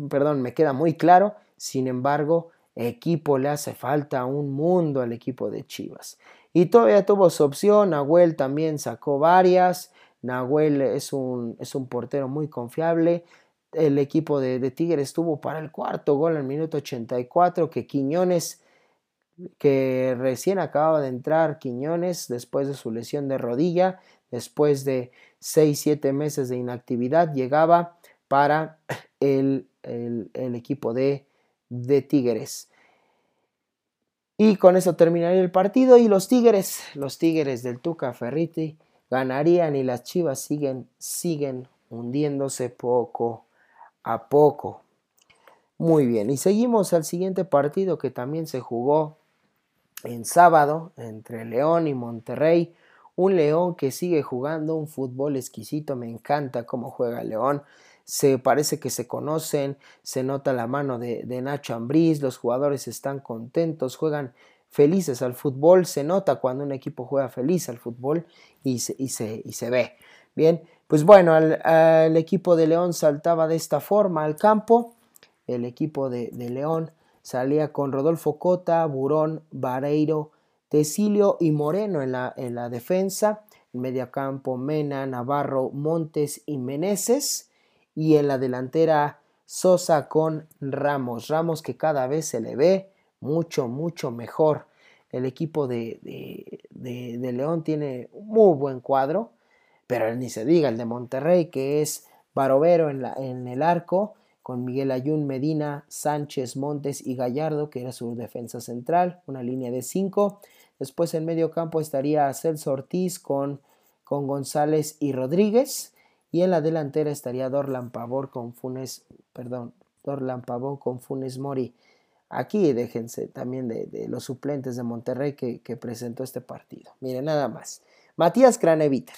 perdón, me queda muy claro, sin embargo, equipo le hace falta un mundo al equipo de Chivas. Y todavía tuvo su opción, Nahuel también sacó varias, Nahuel es un, es un portero muy confiable, el equipo de, Tigres estuvo para el cuarto gol el minuto 84, que Quiñones, que recién acababa de entrar Quiñones después de su lesión de rodilla, después de 6-7 meses de inactividad, llegaba para el, el, equipo de, de Tigres. Y con eso terminaría el partido y los Tigres, los Tigres del Tuca Ferriti ganarían y las Chivas siguen, siguen hundiéndose poco a poco. Muy bien, y seguimos al siguiente partido que también se jugó en sábado entre León y Monterrey. Un León que sigue jugando un fútbol exquisito, me encanta cómo juega León. Se parece que se conocen, se nota la mano de, Nacho Ambriz, los jugadores están contentos, juegan felices al fútbol, se nota cuando un equipo juega feliz al fútbol y se, y se, y se ve. Bien, pues bueno, el equipo de León saltaba de esta forma al campo. El equipo de, León salía con Rodolfo Cota, Burón, Vareiro, Tecilio y Moreno en la, en la defensa. En mediocampo Mena, Navarro, Montes y Meneses. Y en la delantera Sosa con Ramos. Ramos que cada vez se le ve mucho, mucho mejor. El equipo de, de, de León tiene un muy buen cuadro pero ni se diga el de Monterrey, que es Barovero en, la, en el arco, con Miguel Ayun, Medina, Sánchez, Montes y Gallardo, que era su defensa central, una línea de cinco. Después en medio campo estaría Celso Ortiz con, con González y Rodríguez. Y en la delantera estaría Dorlan Pavor con Funes, perdón, Dorlan Pavón con Funes Mori. Aquí déjense también de, los suplentes de Monterrey que, que, presentó este partido. Miren, nada más. Matías Craneviter,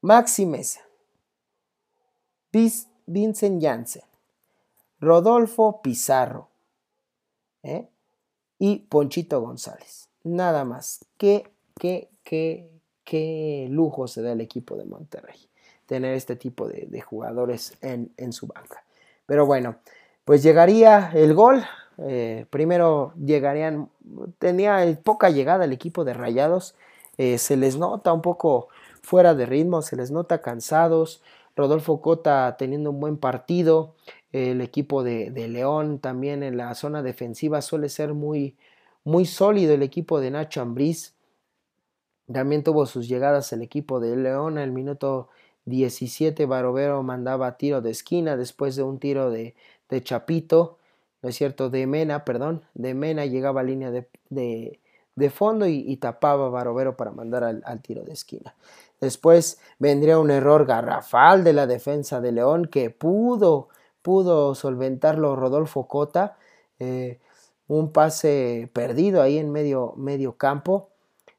Maxi Mesa, Vincent Janssen, Rodolfo Pizarro ¿eh? y Ponchito González. Nada más. Qué, qué, qué, qué lujo se da el equipo de Monterrey tener este tipo de, jugadores en, su banca. Pero bueno, pues llegaría el gol. Eh, primero llegarían, tenía poca llegada el equipo de Rayados. Eh, se les nota un poco fuera de ritmo, se les nota cansados. Rodolfo Cota teniendo un buen partido. El equipo de, León también en la zona defensiva suele ser muy, muy sólido. El equipo de Nacho Ambriz también tuvo sus llegadas el equipo de León. el minuto 17 Barovero mandaba tiro de esquina después de un tiro de, de Chapito, ¿no es cierto? De Mena, perdón. De Mena llegaba a línea de, fondo y, tapaba Barovero para mandar al tiro de esquina. Después vendría un error garrafal de la defensa de León que pudo, pudo solventarlo Rodolfo Cota. Eh, un pase perdido ahí en medio, medio campo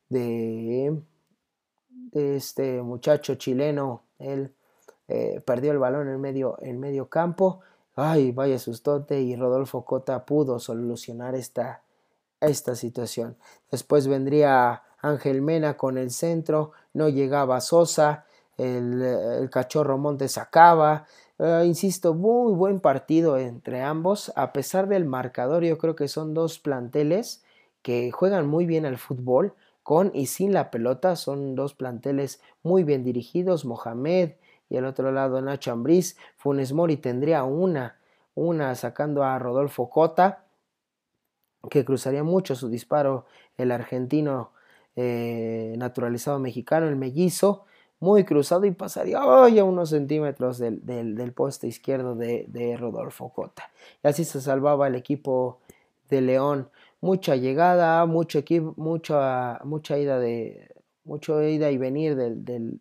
de, este muchacho chileno. Él eh, perdió el balón en medio, en campo. Ay, vaya sustote. Y Rodolfo Cota pudo solucionar esta, esta situación. Después vendría Ángel Mena con el centro, no llegaba Sosa, el, cachorro Montes sacaba. Eh, insisto, muy buen partido entre ambos, a pesar del marcador, yo creo que son dos planteles que juegan muy bien al fútbol, con y sin la pelota, son dos planteles muy bien dirigidos, Mohamed y el otro lado Nacho Ambriz, Funes Mori tendría una, una sacando a Rodolfo Cota, que cruzaría mucho su disparo el argentino eh, naturalizado mexicano, el mellizo, muy cruzado y pasaría a unos centímetros del, poste izquierdo de, Rodolfo Cota. Y así se salvaba el equipo de León. Mucha llegada, mucho equipo, mucha, mucha ida de mucho ida y venir del, del,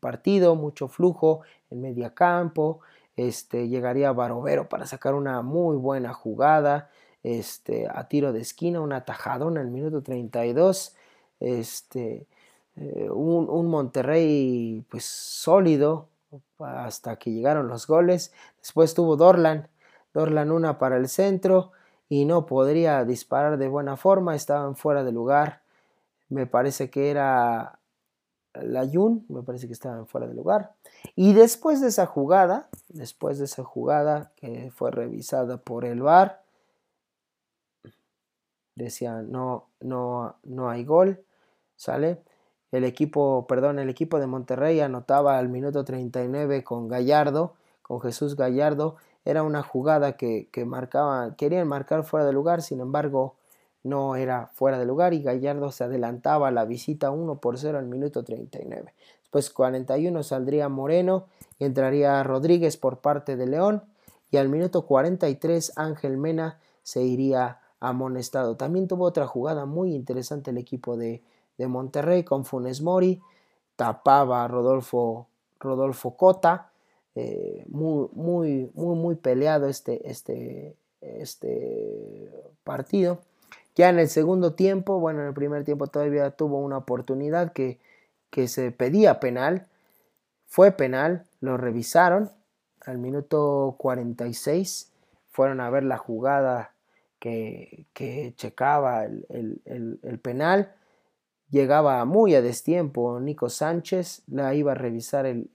partido, mucho flujo en media campo. Este, llegaría Barovero para sacar una muy buena jugada este, a tiro de esquina, una tajadona en el minuto 32 este, eh, un, Monterrey pues sólido hasta que llegaron los goles. Después tuvo Dorlan, Dorlan una para el centro y no podría disparar de buena forma, estaban fuera de lugar. Me parece que era la Jun, me parece que estaban fuera de lugar. Y después de esa jugada, después de esa jugada que fue revisada por el VAR, decía no, no, no hay gol, ¿sale? El equipo, perdón, el equipo de Monterrey anotaba al minuto 39 con Gallardo, con Jesús Gallardo. Era una jugada que, que marcaba, querían marcar fuera de lugar, sin embargo, no era fuera de lugar y Gallardo se adelantaba a la visita 1 por 0 al minuto 39. Después 41 saldría Moreno y entraría Rodríguez por parte de León y al minuto 43 Ángel Mena se iría amonestado. También tuvo otra jugada muy interesante el equipo de, de Monterrey con Funes Mori, tapaba a Rodolfo, Rodolfo Cota, eh, muy, muy, muy, muy peleado este, este, este partido. Ya en el segundo tiempo, bueno, en el primer tiempo todavía tuvo una oportunidad que, que se pedía penal, fue penal, lo revisaron. Al minuto 46, fueron a ver la jugada que, que checaba el, el penal, llegaba muy a destiempo Nico Sánchez, la iba a revisar el,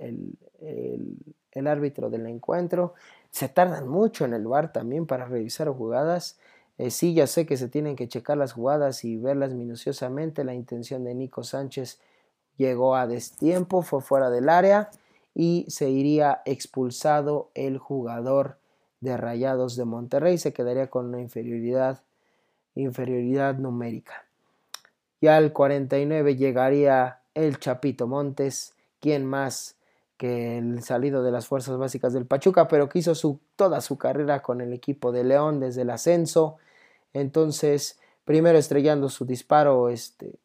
el, árbitro del encuentro. Se tardan mucho en el bar también para revisar jugadas. Eh, sí, ya sé que se tienen que checar las jugadas y verlas minuciosamente. La intención de Nico Sánchez llegó a destiempo, fue fuera del área y se iría expulsado el jugador de Rayados de Monterrey. Se quedaría con una inferioridad, inferioridad numérica. Ya al 49 llegaría el Chapito Montes, quien más que el salido de las fuerzas básicas del Pachuca, pero que hizo su, toda su carrera con el equipo de León desde el ascenso. Entonces, primero estrellando su disparo, este,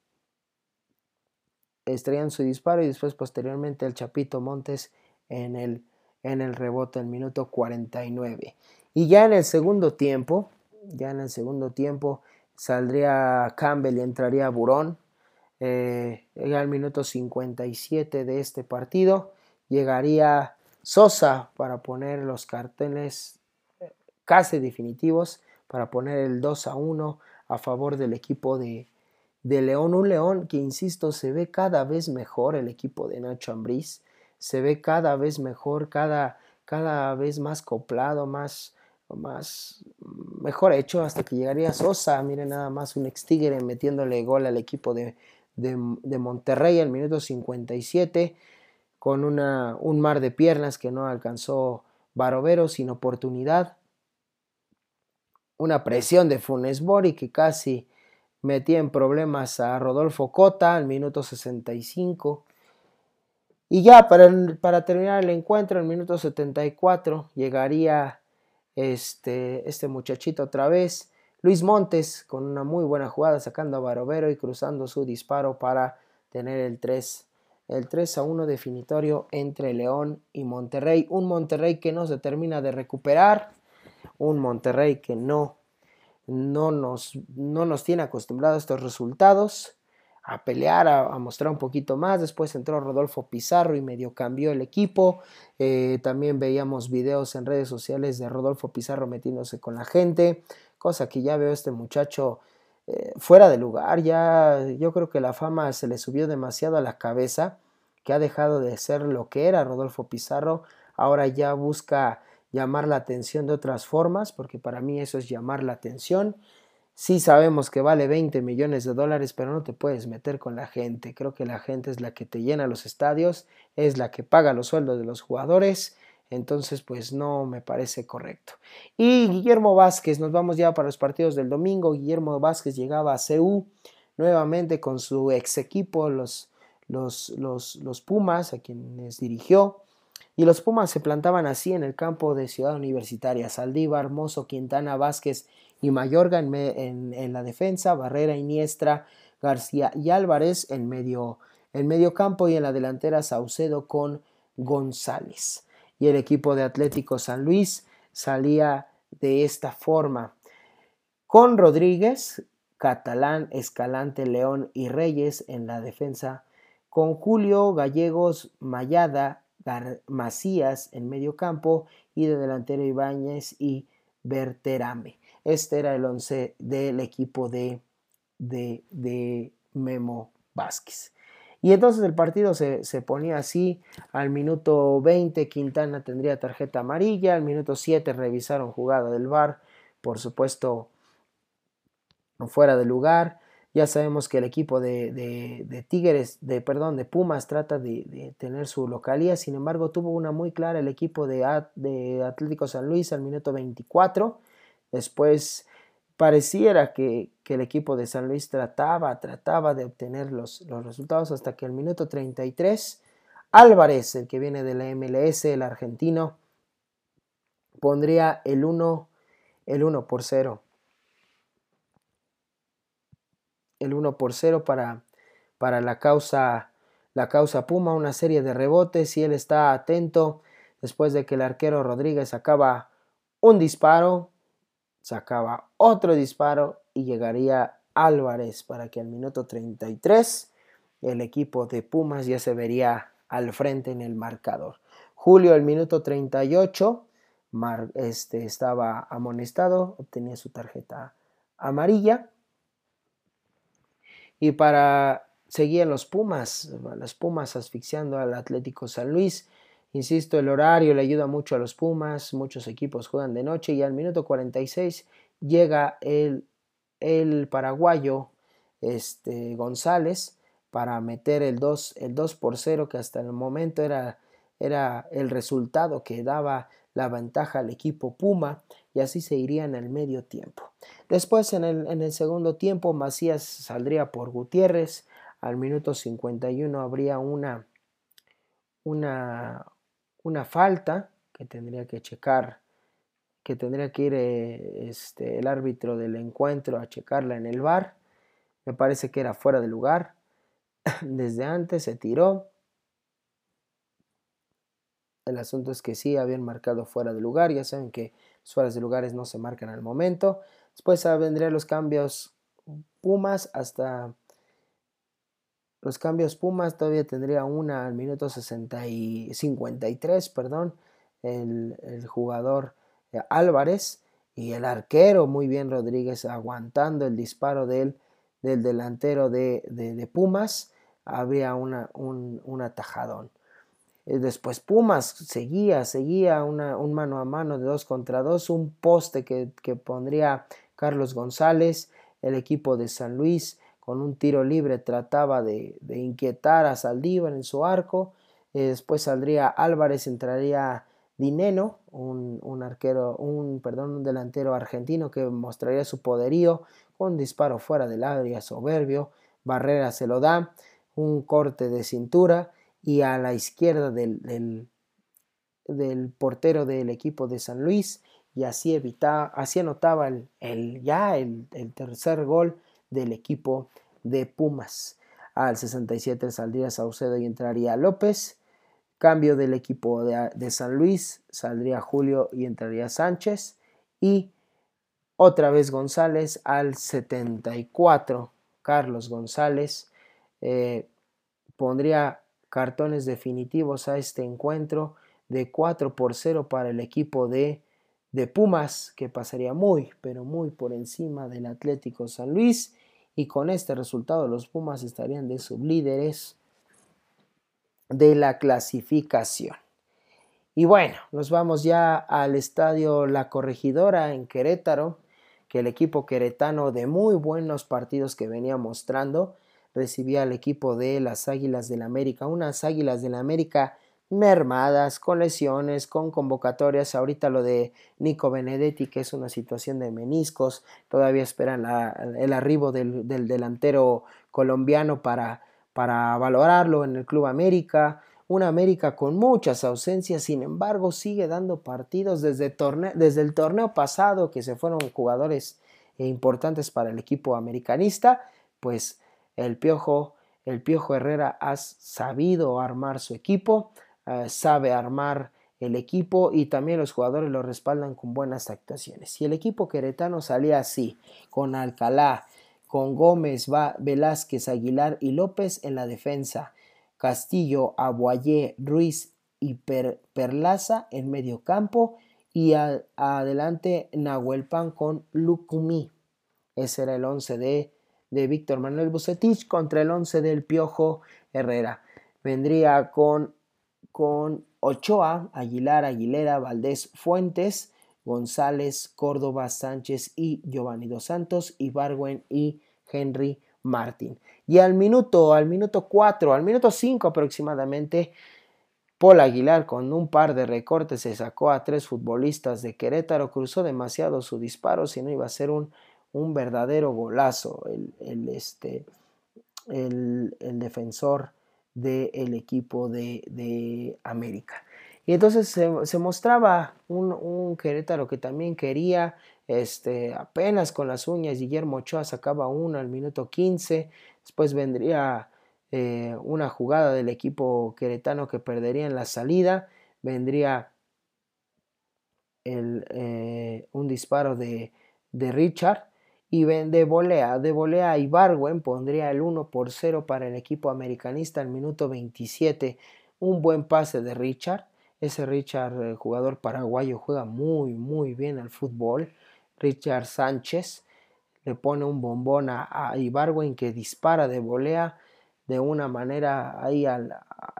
estrellando su disparo y después posteriormente el Chapito Montes en el, en el rebote en minuto 49. Y ya en el segundo tiempo, ya en el segundo tiempo, saldría Campbell y entraría Burón. Eh, al minuto 57 de este partido llegaría Sosa para poner los carteles casi definitivos, para poner el 2 a 1 a favor del equipo de, de León. Un León que, insisto, se ve cada vez mejor el equipo de Nacho Ambriz. Se ve cada vez mejor, cada, cada vez más coplado, más, más mejor hecho hasta que llegaría Sosa. Miren nada más un ex tigre metiéndole gol al equipo de, de, Monterrey al minuto 57 con una, un mar de piernas que no alcanzó Barovero sin oportunidad. Una presión de Funes Mori que casi metía en problemas a Rodolfo Cota al minuto 65. Y ya para, para terminar el encuentro, al minuto 74, llegaría este, este muchachito otra vez. Luis Montes con una muy buena jugada sacando a Barovero y cruzando su disparo para tener el 3, el 3 a 1 definitorio entre León y Monterrey. Un Monterrey que no se termina de recuperar, un Monterrey que no, no, nos, no nos tiene acostumbrados a estos resultados a pelear, a, mostrar un poquito más. Después entró Rodolfo Pizarro y medio cambió el equipo. Eh, también veíamos videos en redes sociales de Rodolfo Pizarro metiéndose con la gente, cosa que ya veo este muchacho eh, fuera de lugar. Ya yo creo que la fama se le subió demasiado a la cabeza, que ha dejado de ser lo que era Rodolfo Pizarro. Ahora ya busca llamar la atención de otras formas, porque para mí eso es llamar la atención. Sí sabemos que vale 20 millones de dólares, pero no te puedes meter con la gente. Creo que la gente es la que te llena los estadios, es la que paga los sueldos de los jugadores. Entonces, pues no me parece correcto. Y Guillermo Vázquez, nos vamos ya para los partidos del domingo. Guillermo Vázquez llegaba a CU nuevamente con su ex equipo, los, los, los, los Pumas, a quienes dirigió. Y los Pumas se plantaban así en el campo de Ciudad Universitaria. Saldívar, Hermoso, Quintana, Vázquez y Mayorga en, la defensa, Barrera, Iniestra, García y Álvarez en medio, en medio campo y en la delantera Saucedo con González. Y el equipo de Atlético San Luis salía de esta forma. Con Rodríguez, Catalán, Escalante, León y Reyes en la defensa. Con Julio, Gallegos, Mayada, Macías en medio campo y de delantero Ibáñez y Berterame. Este era el 11 del equipo de, de, de Memo Vázquez. Y entonces el partido se, ponía así, al minuto 20 Quintana tendría tarjeta amarilla, al minuto 7 revisaron jugada del VAR, por supuesto fuera de lugar, ya sabemos que el equipo de, Tigres, de perdón, de Pumas trata de, tener su localía, sin embargo tuvo una muy clara el equipo de, de Atlético San Luis al minuto 24, después pareciera que, el equipo de San Luis trataba, trataba de obtener los, los resultados hasta que al minuto 33 Álvarez, el que viene de la MLS, el argentino, pondría el 1, el 1 por 0 el 1 por 0 para, para la, causa, la causa Puma, una serie de rebotes y él está atento después de que el arquero Rodríguez sacaba un disparo, sacaba otro disparo y llegaría Álvarez para que al minuto 33 el equipo de Pumas ya se vería al frente en el marcador. Julio, el minuto 38, este, estaba amonestado, obtenía su tarjeta amarilla y para seguir los Pumas, las Pumas asfixiando al Atlético San Luis. Insisto, el horario le ayuda mucho a los Pumas, muchos equipos juegan de noche y al minuto 46 llega el, el paraguayo este, González para meter el 2, el 2 por 0 que hasta el momento era, era el resultado que daba la ventaja al equipo Puma y así se iría en el medio tiempo. Después en el, en el segundo tiempo Macías saldría por Gutiérrez, al minuto 51 habría una, una, una falta que tendría que checar, que tendría que ir eh, este, el árbitro del encuentro a checarla en el bar. Me parece que era fuera de lugar. Desde antes se tiró. El asunto es que sí habían marcado fuera de lugar. Ya saben que los de lugares no se marcan al momento. Después vendrían los cambios Pumas hasta los cambios Pumas todavía tendría una al minuto 60 y 53, perdón, el, jugador eh, Álvarez y el arquero muy bien Rodríguez aguantando el disparo del, del delantero de, Pumas, había una, un, un atajadón. Eh, después Pumas seguía, seguía una, un mano a mano de dos contra dos, un poste que, que pondría Carlos González, el equipo de San Luis con un tiro libre trataba de, inquietar a Saldívar en su arco, eh, después saldría Álvarez, entraría Dineno, un, arquero, un, perdón, un delantero argentino que mostraría su poderío con disparo fuera del área soberbio, Barrera se lo da, un corte de cintura y a la izquierda del, del portero del equipo de San Luis y así, evitaba, así anotaba el, ya el, tercer gol del equipo de Pumas. Al 67 saldría Saucedo y entraría López. Cambio del equipo de, San Luis, saldría Julio y entraría Sánchez. Y otra vez González al 74. Carlos González eh, pondría cartones definitivos a este encuentro de 4 por 0 para el equipo de de Pumas, que pasaría muy, pero muy por encima del Atlético San Luis. Y con este resultado los Pumas estarían de sublíderes de la clasificación. Y bueno, nos vamos ya al estadio La Corregidora en Querétaro, que el equipo queretano de muy buenos partidos que venía mostrando recibía al equipo de las Águilas del América, unas Águilas del América mermadas, con lesiones, con convocatorias. Ahorita lo de Nico Benedetti, que es una situación de meniscos, todavía esperan el arribo del, delantero colombiano para, para valorarlo en el Club América. Una América con muchas ausencias, sin embargo, sigue dando partidos desde, desde el torneo pasado, que se fueron jugadores importantes para el equipo americanista, pues el Piojo, el Piojo Herrera ha sabido armar su equipo, eh, sabe armar el equipo y también los jugadores lo respaldan con buenas actuaciones. Y el equipo queretano salía así, con Alcalá, con Gómez, Velázquez, Aguilar y López en la defensa, Castillo, Aguayé, Ruiz y Perlaza en medio campo y adelante Nahuel Pan con Lucumí. Ese era el 11 de, de Víctor Manuel Bucetich contra el 11 del Piojo Herrera. Vendría con, con Ochoa, Aguilar, Aguilera, Valdés, Fuentes, González, Córdoba, Sánchez y Giovanni Dos Santos, Ibargüen y Henry Martín. Y al minuto, al minuto 4, al minuto 5 aproximadamente, Paul Aguilar con un par de recortes se sacó a tres futbolistas de Querétaro, cruzó demasiado su disparo, si no iba a ser un, un verdadero golazo el, este, el, defensor del equipo de, América. Y entonces se, mostraba un, un, Querétaro que también quería, este, apenas con las uñas, Guillermo Ochoa sacaba uno al minuto 15, después vendría eh, una jugada del equipo queretano que perdería en la salida, vendría el, eh, un disparo de, de, Richard y de volea, de volea Ibarwen pondría el 1 por 0 para el equipo americanista al minuto 27, un buen pase de Richard, ese Richard, el jugador paraguayo, juega muy, muy bien al fútbol. Richard Sánchez le pone un bombón a, a Ibarwen que dispara de volea de una manera ahí al,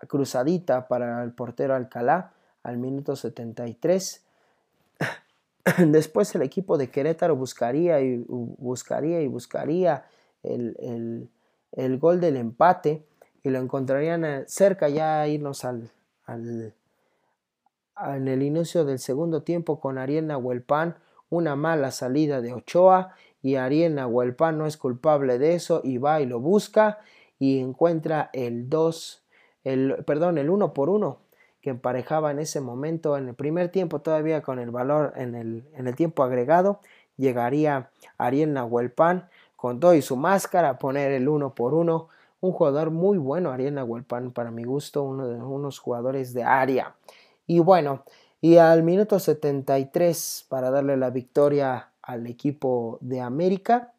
cruzadita para el portero Alcalá al minuto 73. Después el equipo de Querétaro buscaría y buscaría y buscaría el, gol del empate y lo encontrarían eh, cerca ya a irnos al, al, en el inicio del segundo tiempo con Ariel Nahuelpan, una mala salida de Ochoa y Ariel Nahuelpan no es culpable de eso y va y lo busca y encuentra el 2, el, perdón, el 1 por 1 que emparejaba en ese momento en el primer tiempo todavía con el valor en el, en el tiempo agregado llegaría Ariel Nahuelpan con todo y su máscara a poner el 1 por 1 un jugador muy bueno Ariel Nahuelpan para mi gusto uno de unos jugadores de área. Y bueno y al minuto 73 para darle la victoria al equipo de América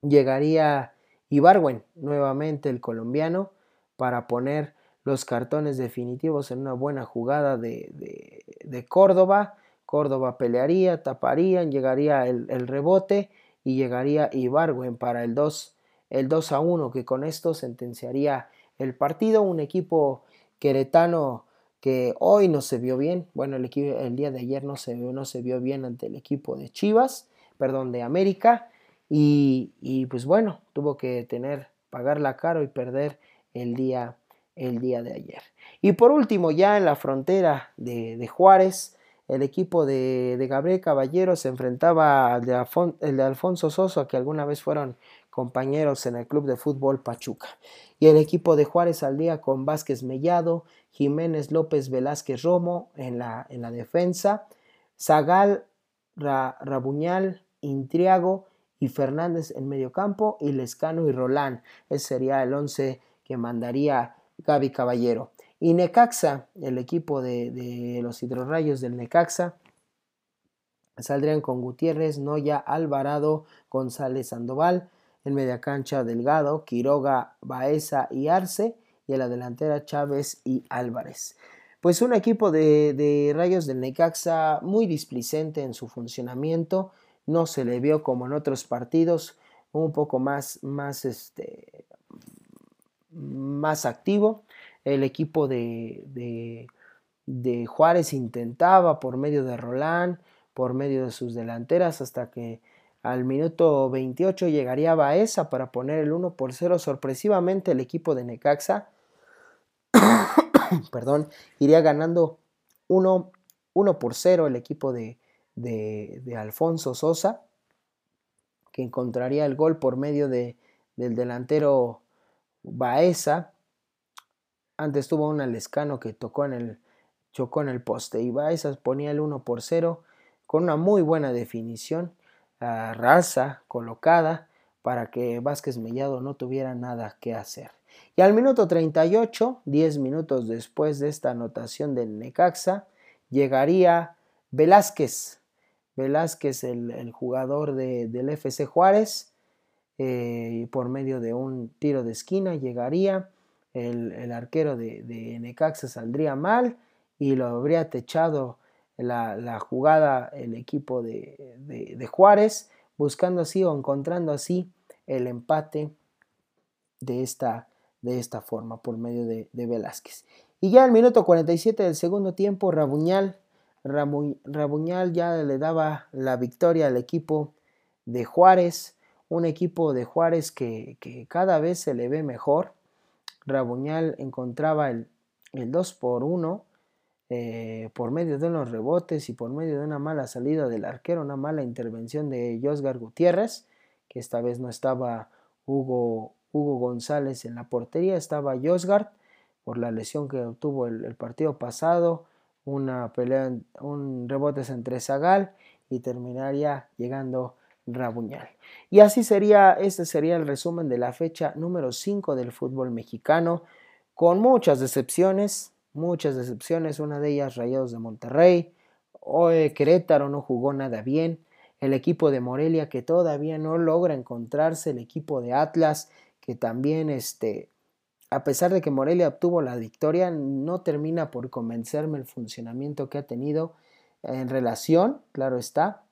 llegaría Ibarwen, nuevamente el colombiano, para poner los cartones definitivos en una buena jugada de, de, Córdoba. Córdoba pelearía, taparían, llegaría el, rebote y llegaría Ibarwen para el 2, el 2 a 1, que con esto sentenciaría el partido. Un equipo queretano que hoy no se vio bien. Bueno, el, equipo, el día de ayer no se, no se vio bien ante el equipo de Chivas, perdón, de América. Y, pues bueno, tuvo que tener, pagarla caro y perder el día, el día de ayer. Y por último, ya en la frontera de, Juárez, el equipo de, Gabriel Caballero se enfrentaba al de, el de Alfonso Soso, que alguna vez fueron compañeros en el club de fútbol Pachuca. Y el equipo de Juárez al día con Vázquez Mellado, Jiménez López Velázquez Romo en la, en la defensa, Zagal Rabuñal Intriago y Fernández en medio campo y Lescano y Rolán. Ese sería el 11 que mandaría Gaby Caballero. Y Necaxa, el equipo de, los hidrorrayos del Necaxa, saldrían con Gutiérrez, Noya, Alvarado, González Sandoval, en media cancha Delgado, Quiroga, Baeza y Arce, y en la delantera Chávez y Álvarez. Pues un equipo de, de Rayos del Necaxa muy displicente en su funcionamiento, no se le vio como en otros partidos, un poco más, más, este, más activo. El equipo de, de, de Juárez intentaba por medio de Rolán, por medio de sus delanteras, hasta que al minuto 28 llegaría Baeza para poner el 1 por 0. Sorpresivamente el equipo de Necaxa perdón, iría ganando 1, 1 por 0 el equipo de, de, Alfonso Sosa, que encontraría el gol por medio de, del delantero Baeza. Antes tuvo un Alescano que tocó en el, chocó en el poste y Baeza ponía el 1 por 0 con una muy buena definición, a raza colocada para que Vázquez Mellado no tuviera nada que hacer. Y al minuto 38, 10 minutos después de esta anotación del Necaxa, llegaría Velázquez Velázquez, el, jugador del FC Juárez, eh, por medio de un tiro de esquina llegaría, el, arquero de, Necaxa saldría mal y lo habría techado la, jugada el equipo de, Juárez, buscando así o encontrando así el empate de esta, de esta forma por medio de, Velázquez. Y ya al minuto 47 del segundo tiempo, Rabuñal, Rabuñal ya le daba la victoria al equipo de Juárez, un equipo de Juárez que, cada vez se le ve mejor. Rabuñal encontraba el, el 2 por 1 eh, por medio de unos rebotes y por medio de una mala salida del arquero, una mala intervención de Josgar Gutiérrez, que esta vez no estaba Hugo, Hugo González en la portería, estaba Josgard por la lesión que obtuvo el, el, partido pasado, una pelea, un rebote entre Zagal y terminaría llegando Rabuñal. Y así sería, este sería el resumen de la fecha número 5 del fútbol mexicano, con muchas decepciones, muchas decepciones, una de ellas Rayados de Monterrey, hoy Querétaro no jugó nada bien, el equipo de Morelia que todavía no logra encontrarse, el equipo de Atlas que también este a pesar de que Morelia obtuvo la victoria, no termina por convencerme el funcionamiento que ha tenido en relación, claro está,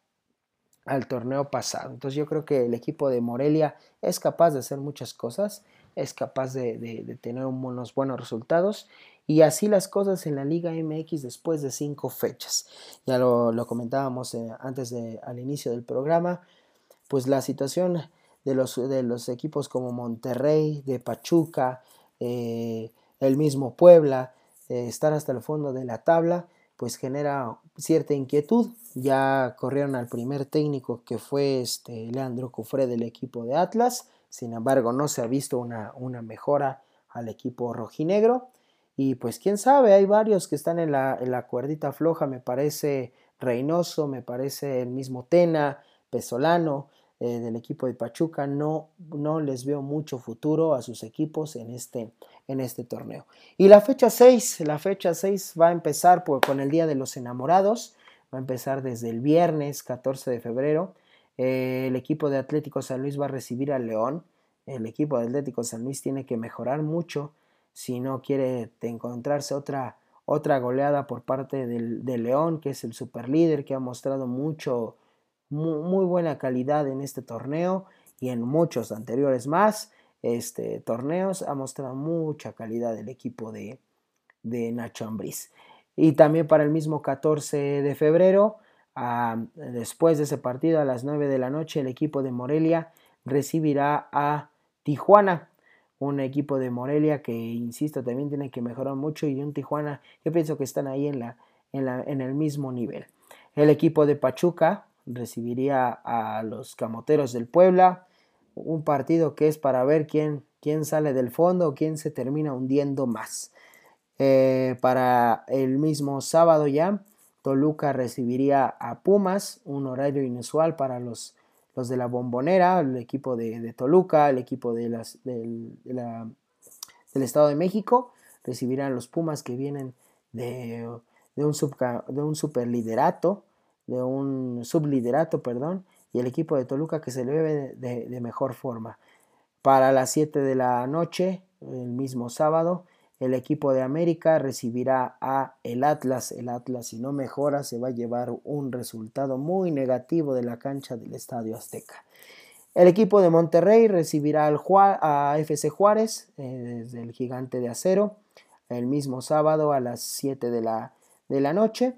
al torneo pasado. Entonces yo creo que el equipo de Morelia es capaz de hacer muchas cosas, es capaz de, tener unos buenos resultados y así las cosas en la Liga MX después de cinco fechas. Ya lo, comentábamos eh, antes al inicio del programa, pues la situación de los, de los equipos como Monterrey, de Pachuca, eh, el mismo Puebla, eh, estar hasta el fondo de la tabla, pues genera cierta inquietud. Ya corrieron al primer técnico que fue este Leandro Cufré del equipo de Atlas, sin embargo no se ha visto una, una mejora al equipo rojinegro. Y pues quién sabe, hay varios que están en la, en la cuerdita floja, me parece Reynoso, me parece el mismo Tena, Pesolano, eh, del equipo de Pachuca, no, no les veo mucho futuro a sus equipos en este, en este torneo. Y la fecha 6, la fecha 6 va a empezar con el Día de los Enamorados, va a empezar desde el viernes 14 de febrero. Eh, el equipo de Atlético San Luis va a recibir al León. El equipo de Atlético San Luis tiene que mejorar mucho si no quiere encontrarse otra, otra goleada por parte del, León, que es el superlíder, que ha mostrado mucho, muy, buena calidad en este torneo y en muchos anteriores más. Este, torneos ha mostrado mucha calidad el equipo de, de Nacho Ambriz. Y también para el mismo 14 de febrero, después de ese partido a las 9 de la noche, el equipo de Morelia recibirá a Tijuana un equipo de Morelia que, insisto, también tiene que mejorar mucho y un Tijuana, yo pienso que están ahí en, la, en, la, en el mismo nivel. El equipo de Pachuca recibiría a los Camoteros del Puebla, un partido que es para ver quién, quién sale del fondo, quién se termina hundiendo más. Eh, para el mismo sábado ya, Toluca recibiría a Pumas, un horario inusual para los los de la Bombonera, el equipo de, Toluca, el equipo de las, del, Estado de México, recibirán los Pumas que vienen de, un, de un superliderato, de un subliderato, perdón, y el equipo de Toluca que se le de mejor forma. Para las 7 de la noche, el mismo sábado, el equipo de América recibirá a el Atlas. El Atlas, si no mejora, se va a llevar un resultado muy negativo de la cancha del Estadio Azteca. El equipo de Monterrey recibirá al a FC Juárez eh, desde el Gigante de Acero el mismo sábado a las 7 de la, de la noche.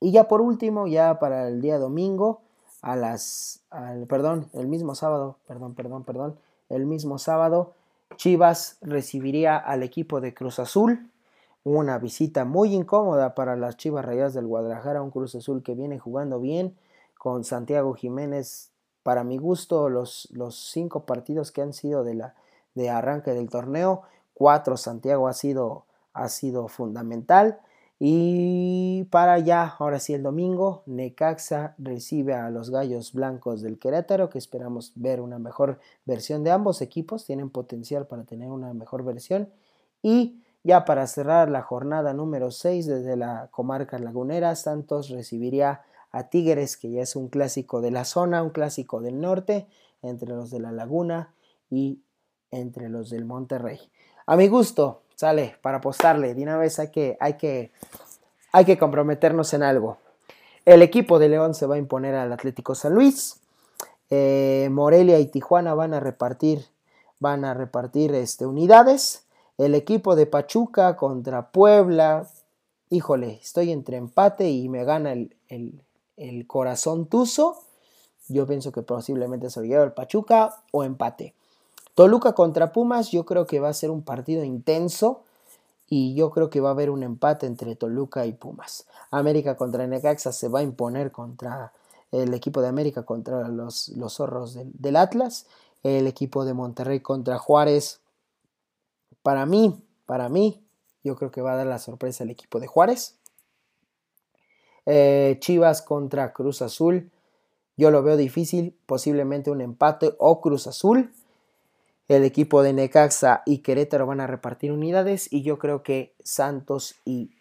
Y ya por último, ya para el día domingo, a las, perdón, el mismo sábado, perdón, perdón, perdón, el mismo sábado Chivas recibiría al equipo de Cruz Azul. Una visita muy incómoda para las Chivas Rayadas del Guadalajara, un Cruz Azul que viene jugando bien con Santiago Jiménez. Para mi gusto, los, los cinco partidos que han sido de, la, de arranque del torneo, cuatro Santiago ha sido, ha sido fundamental. Y para ya, ahora sí el domingo, Necaxa recibe a los Gallos Blancos del Querétaro, que esperamos ver una mejor versión de ambos equipos, tienen potencial para tener una mejor versión. Y ya para cerrar la jornada número 6 desde la comarca lagunera, Santos recibiría a Tigres, que ya es un clásico de la zona, un clásico del norte, entre los de la laguna y entre los del Monterrey. A mi gusto, sale para apostarle. De una vez hay que, hay que, hay que comprometernos en algo. El equipo de León se va a imponer al Atlético San Luis. Eh, Morelia y Tijuana van a repartir, van a repartir este, unidades. El equipo de Pachuca contra Puebla. Híjole, estoy entre empate y me gana el, el, corazón tuzo. Yo pienso que posiblemente se lo lleva el Pachuca o empate. Toluca contra Pumas, yo creo que va a ser un partido intenso y yo creo que va a haber un empate entre Toluca y Pumas. América contra Necaxa se va a imponer contra el equipo de América contra los, los zorros del, Atlas, el equipo de Monterrey contra Juárez. Para mí, para mí, yo creo que va a dar la sorpresa el equipo de Juárez. Eh, Chivas contra Cruz Azul, yo lo veo difícil, posiblemente un empate o Cruz Azul. El equipo de Necaxa y Querétaro van a repartir unidades y yo creo que Santos y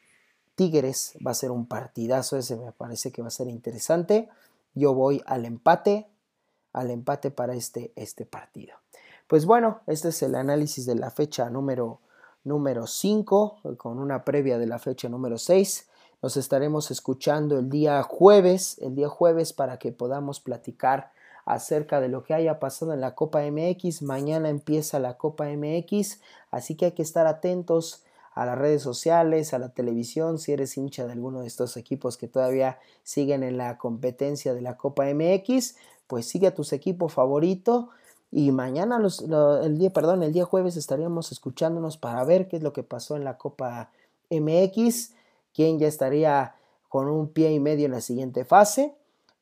Tigres va a ser un partidazo, ese me parece que va a ser interesante. Yo voy al empate, al empate para este, este partido. Pues bueno, este es el análisis de la fecha número número 5 con una previa de la fecha número 6. Nos estaremos escuchando el día jueves, el día jueves para que podamos platicar acerca de lo que haya pasado en la Copa MX. Mañana empieza la Copa MX, así que hay que estar atentos a las redes sociales, a la televisión, si eres hincha de alguno de estos equipos que todavía siguen en la competencia de la Copa MX, pues sigue a tus equipos favorito y mañana el día, perdón, el día jueves estaríamos escuchándonos para ver qué es lo que pasó en la Copa MX, quién ya estaría con un pie y medio en la siguiente fase.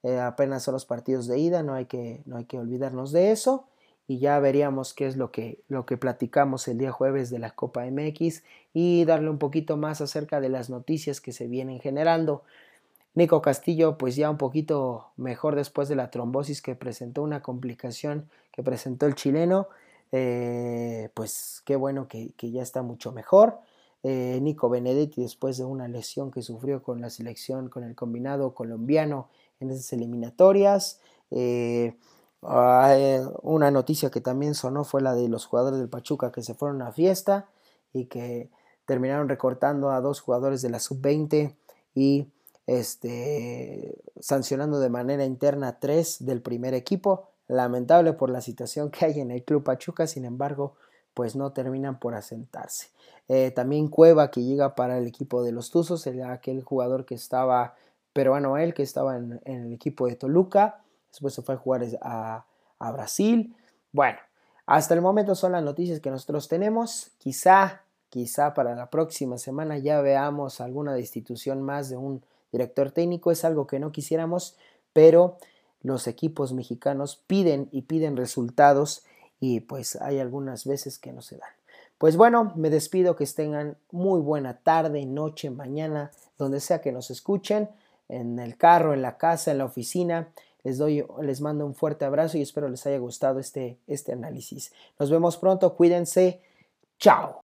Eh, apenas son los partidos de ida, no hay que, no hay que olvidarnos de eso. Y ya veríamos qué es lo que, lo que platicamos el día jueves de la Copa MX y darle un poquito más acerca de las noticias que se vienen generando. Nico Castillo, pues ya un poquito mejor después de la trombosis que presentó, una complicación que presentó el chileno. Eh, pues qué bueno que, ya está mucho mejor. Eh, Nico Benedetti, después de una lesión que sufrió con la selección, con el combinado colombiano, en esas eliminatorias. Eh, una noticia que también sonó fue la de los jugadores del Pachuca que se fueron a fiesta y que terminaron recortando a dos jugadores de la sub-20 y este, sancionando de manera interna tres del primer equipo. Lamentable por la situación que hay en el Club Pachuca, sin embargo, pues no terminan por asentarse. Eh, también Cueva que llega para el equipo de los Tuzos, aquel jugador que estaba peruano él, que estaba en, el equipo de Toluca, después se fue a jugar a, a Brasil. Bueno, hasta el momento son las noticias que nosotros tenemos. Quizá, quizá para la próxima semana ya veamos alguna destitución más de un director técnico. Es algo que no quisiéramos, pero los equipos mexicanos piden y piden resultados y pues hay algunas veces que no se dan. Pues bueno, me despido, que tengan muy buena tarde, noche, mañana, donde sea que nos escuchen en el carro, en la casa, en la oficina. Les doy, les mando un fuerte abrazo y espero les haya gustado este, este análisis. Nos vemos pronto, cuídense. Chao.